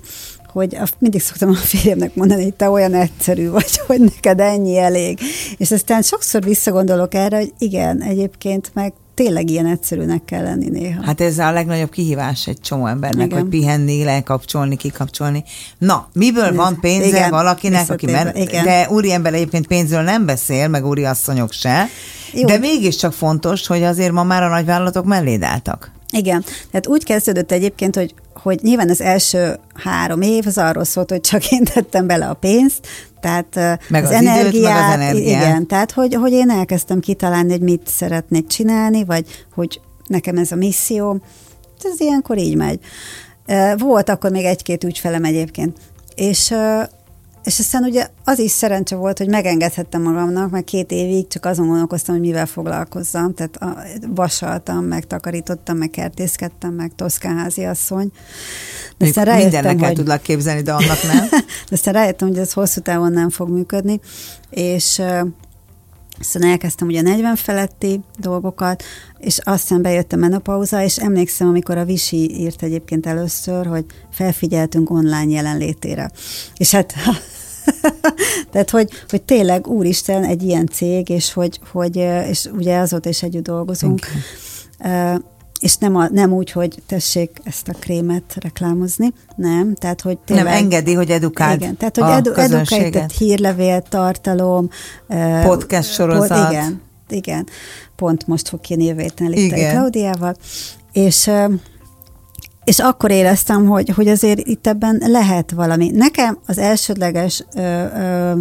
hogy mindig szoktam a férjemnek mondani, hogy te olyan egyszerű vagy, hogy neked ennyi elég. És aztán sokszor visszagondolok erre, hogy igen, egyébként meg tényleg ilyen egyszerűnek kell lenni néha. Hát ez a legnagyobb kihívás egy csomó embernek, Igen. hogy pihenni, lekapcsolni, kikapcsolni. Na, miből van pénze Igen, valakinek, aki mer- Igen. de úri ember egyébként pénzről nem beszél, meg úri asszonyok se, Jó. de mégiscsak fontos, hogy azért ma már a nagyvállalatok melléd álltak. Igen, tehát úgy kezdődött egyébként, hogy, hogy nyilván az első három év az arról szólt, hogy csak én tettem bele a pénzt, tehát meg az, az energiát, időt, meg az energiát. Igen, tehát hogy, hogy én elkezdtem kitalálni, hogy mit szeretnék csinálni, vagy hogy nekem ez a misszió, ez ilyenkor így megy. Volt akkor még egy-két ügyfelem egyébként, és és aztán ugye az is szerencse volt, hogy megengedhettem magamnak, mert két évig csak azon gondolkoztam, hogy mivel foglalkozzam. Tehát a, vasaltam, meg takarítottam, meg kertészkedtem, meg toszkánházi asszony. De aztán rájöttem, Mindennek hogy... tudlak képzelni, de annak nem. de aztán rájöttem, hogy ez hosszú távon nem fog működni, és aztán elkezdtem ugye 40 feletti dolgokat, és aztán bejött a menopauza, és emlékszem, amikor a Visi írt egyébként először, hogy felfigyeltünk online jelenlétére. És hát Tehát, hogy, hogy tényleg, úristen, egy ilyen cég, és hogy, hogy és ugye azóta is együtt dolgozunk. Okay. És nem, a, nem úgy, hogy tessék ezt a krémet reklámozni, nem, tehát, hogy tényleg... Nem engedi, hogy edukáld Igen, tehát, hogy edu, edukáld, tehát hírlevél, tartalom... Podcast sorozat. Pont, igen, igen. Pont most fog kijönni jövő héten Klaudiával. És és akkor éreztem, hogy, hogy azért itt ebben lehet valami. Nekem az elsődleges, ö, ö,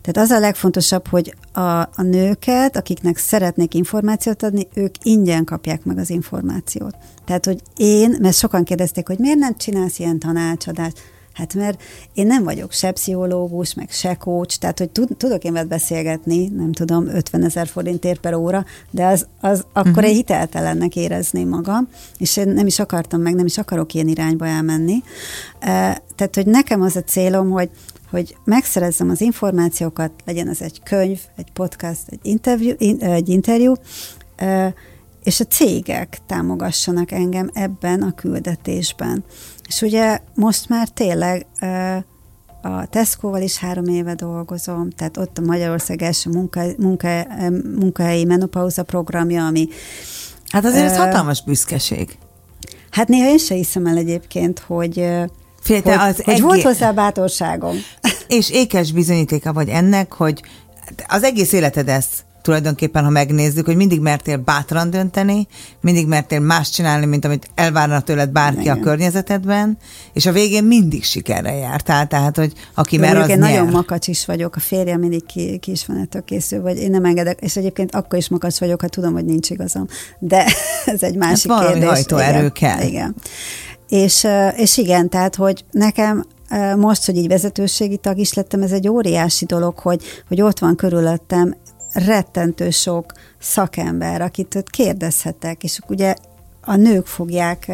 tehát az a legfontosabb, hogy a, a nőket, akiknek szeretnék információt adni, ők ingyen kapják meg az információt. Tehát, hogy én, mert sokan kérdezték, hogy miért nem csinálsz ilyen tanácsadást, Hát mert én nem vagyok se pszichológus, meg se coach, tehát hogy tudok én veled beszélgetni, nem tudom, 50 ezer forintért per óra, de az, az akkor uh-huh. egy hiteltelennek érezném magam, és én nem is akartam meg, nem is akarok ilyen irányba elmenni. Tehát, hogy nekem az a célom, hogy hogy megszerezzem az információkat, legyen ez egy könyv, egy podcast, egy interjú, egy interjú és a cégek támogassanak engem ebben a küldetésben. És ugye most már tényleg a Tesco-val is három éve dolgozom, tehát ott a Magyarország első munka, munka, munkahelyi menopauza programja, ami... Hát azért ez hatalmas büszkeség. Hát néha én se hiszem el egyébként, hogy, Fél, hogy, az hogy egész... volt hozzá bátorságom. És ékes bizonyítéka vagy ennek, hogy az egész életed ezt tulajdonképpen, ha megnézzük, hogy mindig mertél bátran dönteni, mindig mertél más csinálni, mint amit elvárna tőled bárki Igen. a környezetedben, és a végén mindig sikerre jártál, tehát, hogy aki mer, az én nyer. nagyon makacs is vagyok, a férjem mindig ki, ki is van ettől készül, vagy én nem engedek, és egyébként akkor is makacs vagyok, ha tudom, hogy nincs igazam. De ez egy másik hát kérdés. hajtóerő Igen. kell. Igen. És, és igen, tehát, hogy nekem most, hogy így vezetőségi tag is lettem, ez egy óriási dolog, hogy, hogy ott van körülöttem rettentő sok szakember, akit kérdezhetek, és ugye a nők fogják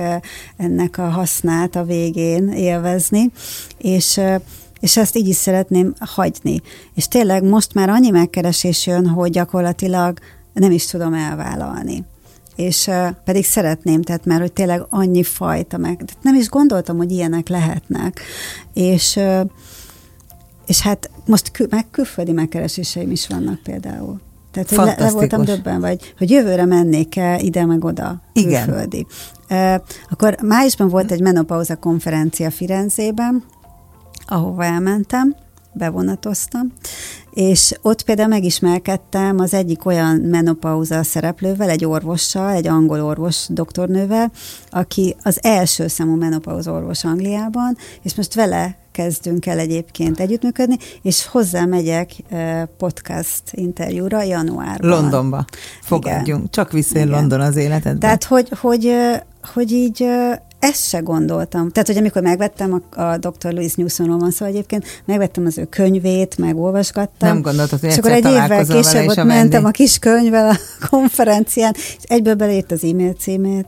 ennek a hasznát a végén élvezni, és és ezt így is szeretném hagyni. És tényleg most már annyi megkeresés jön, hogy gyakorlatilag nem is tudom elvállalni. És pedig szeretném, tehát már, hogy tényleg annyi fajta meg, nem is gondoltam, hogy ilyenek lehetnek. És és hát most kül, meg külföldi megkereséseim is vannak például. Tehát, hogy le, le voltam döbben, vagy hogy jövőre mennék-e ide meg oda, Igen. külföldi. Uh, akkor májusban volt egy menopauza konferencia Firenzében, ahova elmentem, bevonatoztam, és ott például megismerkedtem az egyik olyan menopauza szereplővel, egy orvossal, egy angol orvos doktornővel, aki az első számú menopauza orvos Angliában, és most vele kezdünk el egyébként együttműködni, és hozzá megyek podcast interjúra januárban. Londonba fogadjunk. Igen. Csak vissza London az életedbe. Tehát, hogy, hogy, hogy így ezt se gondoltam. Tehát, hogy amikor megvettem a, a Dr. Louis Newsonról van szó egyébként, megvettem az ő könyvét, megolvasgattam. Nem gondoltad, hogy És akkor egy évvel később ott mentem a kis könyvvel a konferencián, és egyből belét az e-mail címét,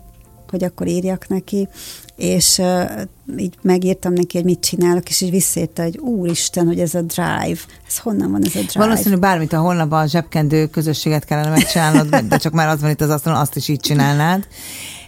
hogy akkor írjak neki, és uh, így megírtam neki, hogy mit csinálok, és így visszaírta, hogy úristen, hogy ez a drive, ez honnan van ez a drive? Valószínű bármit a holnap a zsebkendő közösséget kellene megcsinálnod, de csak már az van itt az asztalon, azt is így csinálnád.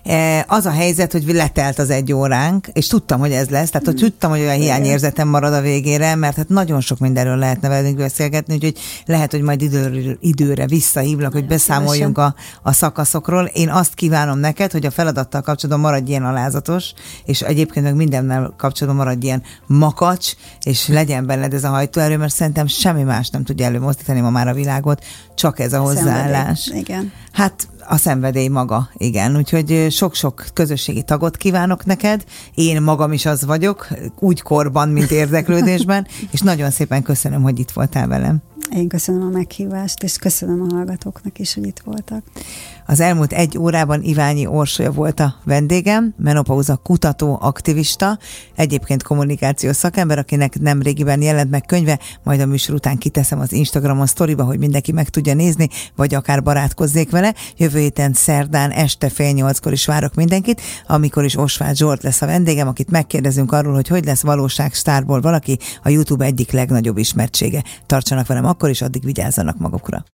E, az a helyzet, hogy letelt az egy óránk, és tudtam, hogy ez lesz, tehát hogy tudtam, hogy olyan hiányérzetem marad a végére, mert hát nagyon sok mindenről lehetne velünk beszélgetni, úgyhogy lehet, hogy majd időre, időre visszahívlak, hogy beszámoljunk a, a szakaszokról. Én azt kívánom neked, hogy a feladattal kapcsolatban maradj ilyen alázatos, és egyébként meg mindennel kapcsolatban maradj ilyen makacs, és legyen benned ez a hajtóerő, mert szerintem semmi más nem tudja előmozdítani ma már a világot, csak ez a hozzáállás. Szenvedély. Igen. Hát a szenvedély maga, igen. Úgyhogy sok-sok közösségi tagot kívánok neked. Én magam is az vagyok, úgy korban, mint érdeklődésben, és nagyon szépen köszönöm, hogy itt voltál velem. Én köszönöm a meghívást, és köszönöm a hallgatóknak is, hogy itt voltak. Az elmúlt egy órában Iványi Orsolya volt a vendégem, menopauza kutató, aktivista, egyébként kommunikációs szakember, akinek nem régiben jelent meg könyve, majd a műsor után kiteszem az Instagramon sztoriba, hogy mindenki meg tudja nézni, vagy akár barátkozzék vele. Jövő héten szerdán este fél nyolckor is várok mindenkit, amikor is Osváth Zsolt lesz a vendégem, akit megkérdezünk arról, hogy hogy lesz valóság sztárból valaki a YouTube egyik legnagyobb ismertsége. Tartsanak velem akkor is, addig vigyázzanak magukra.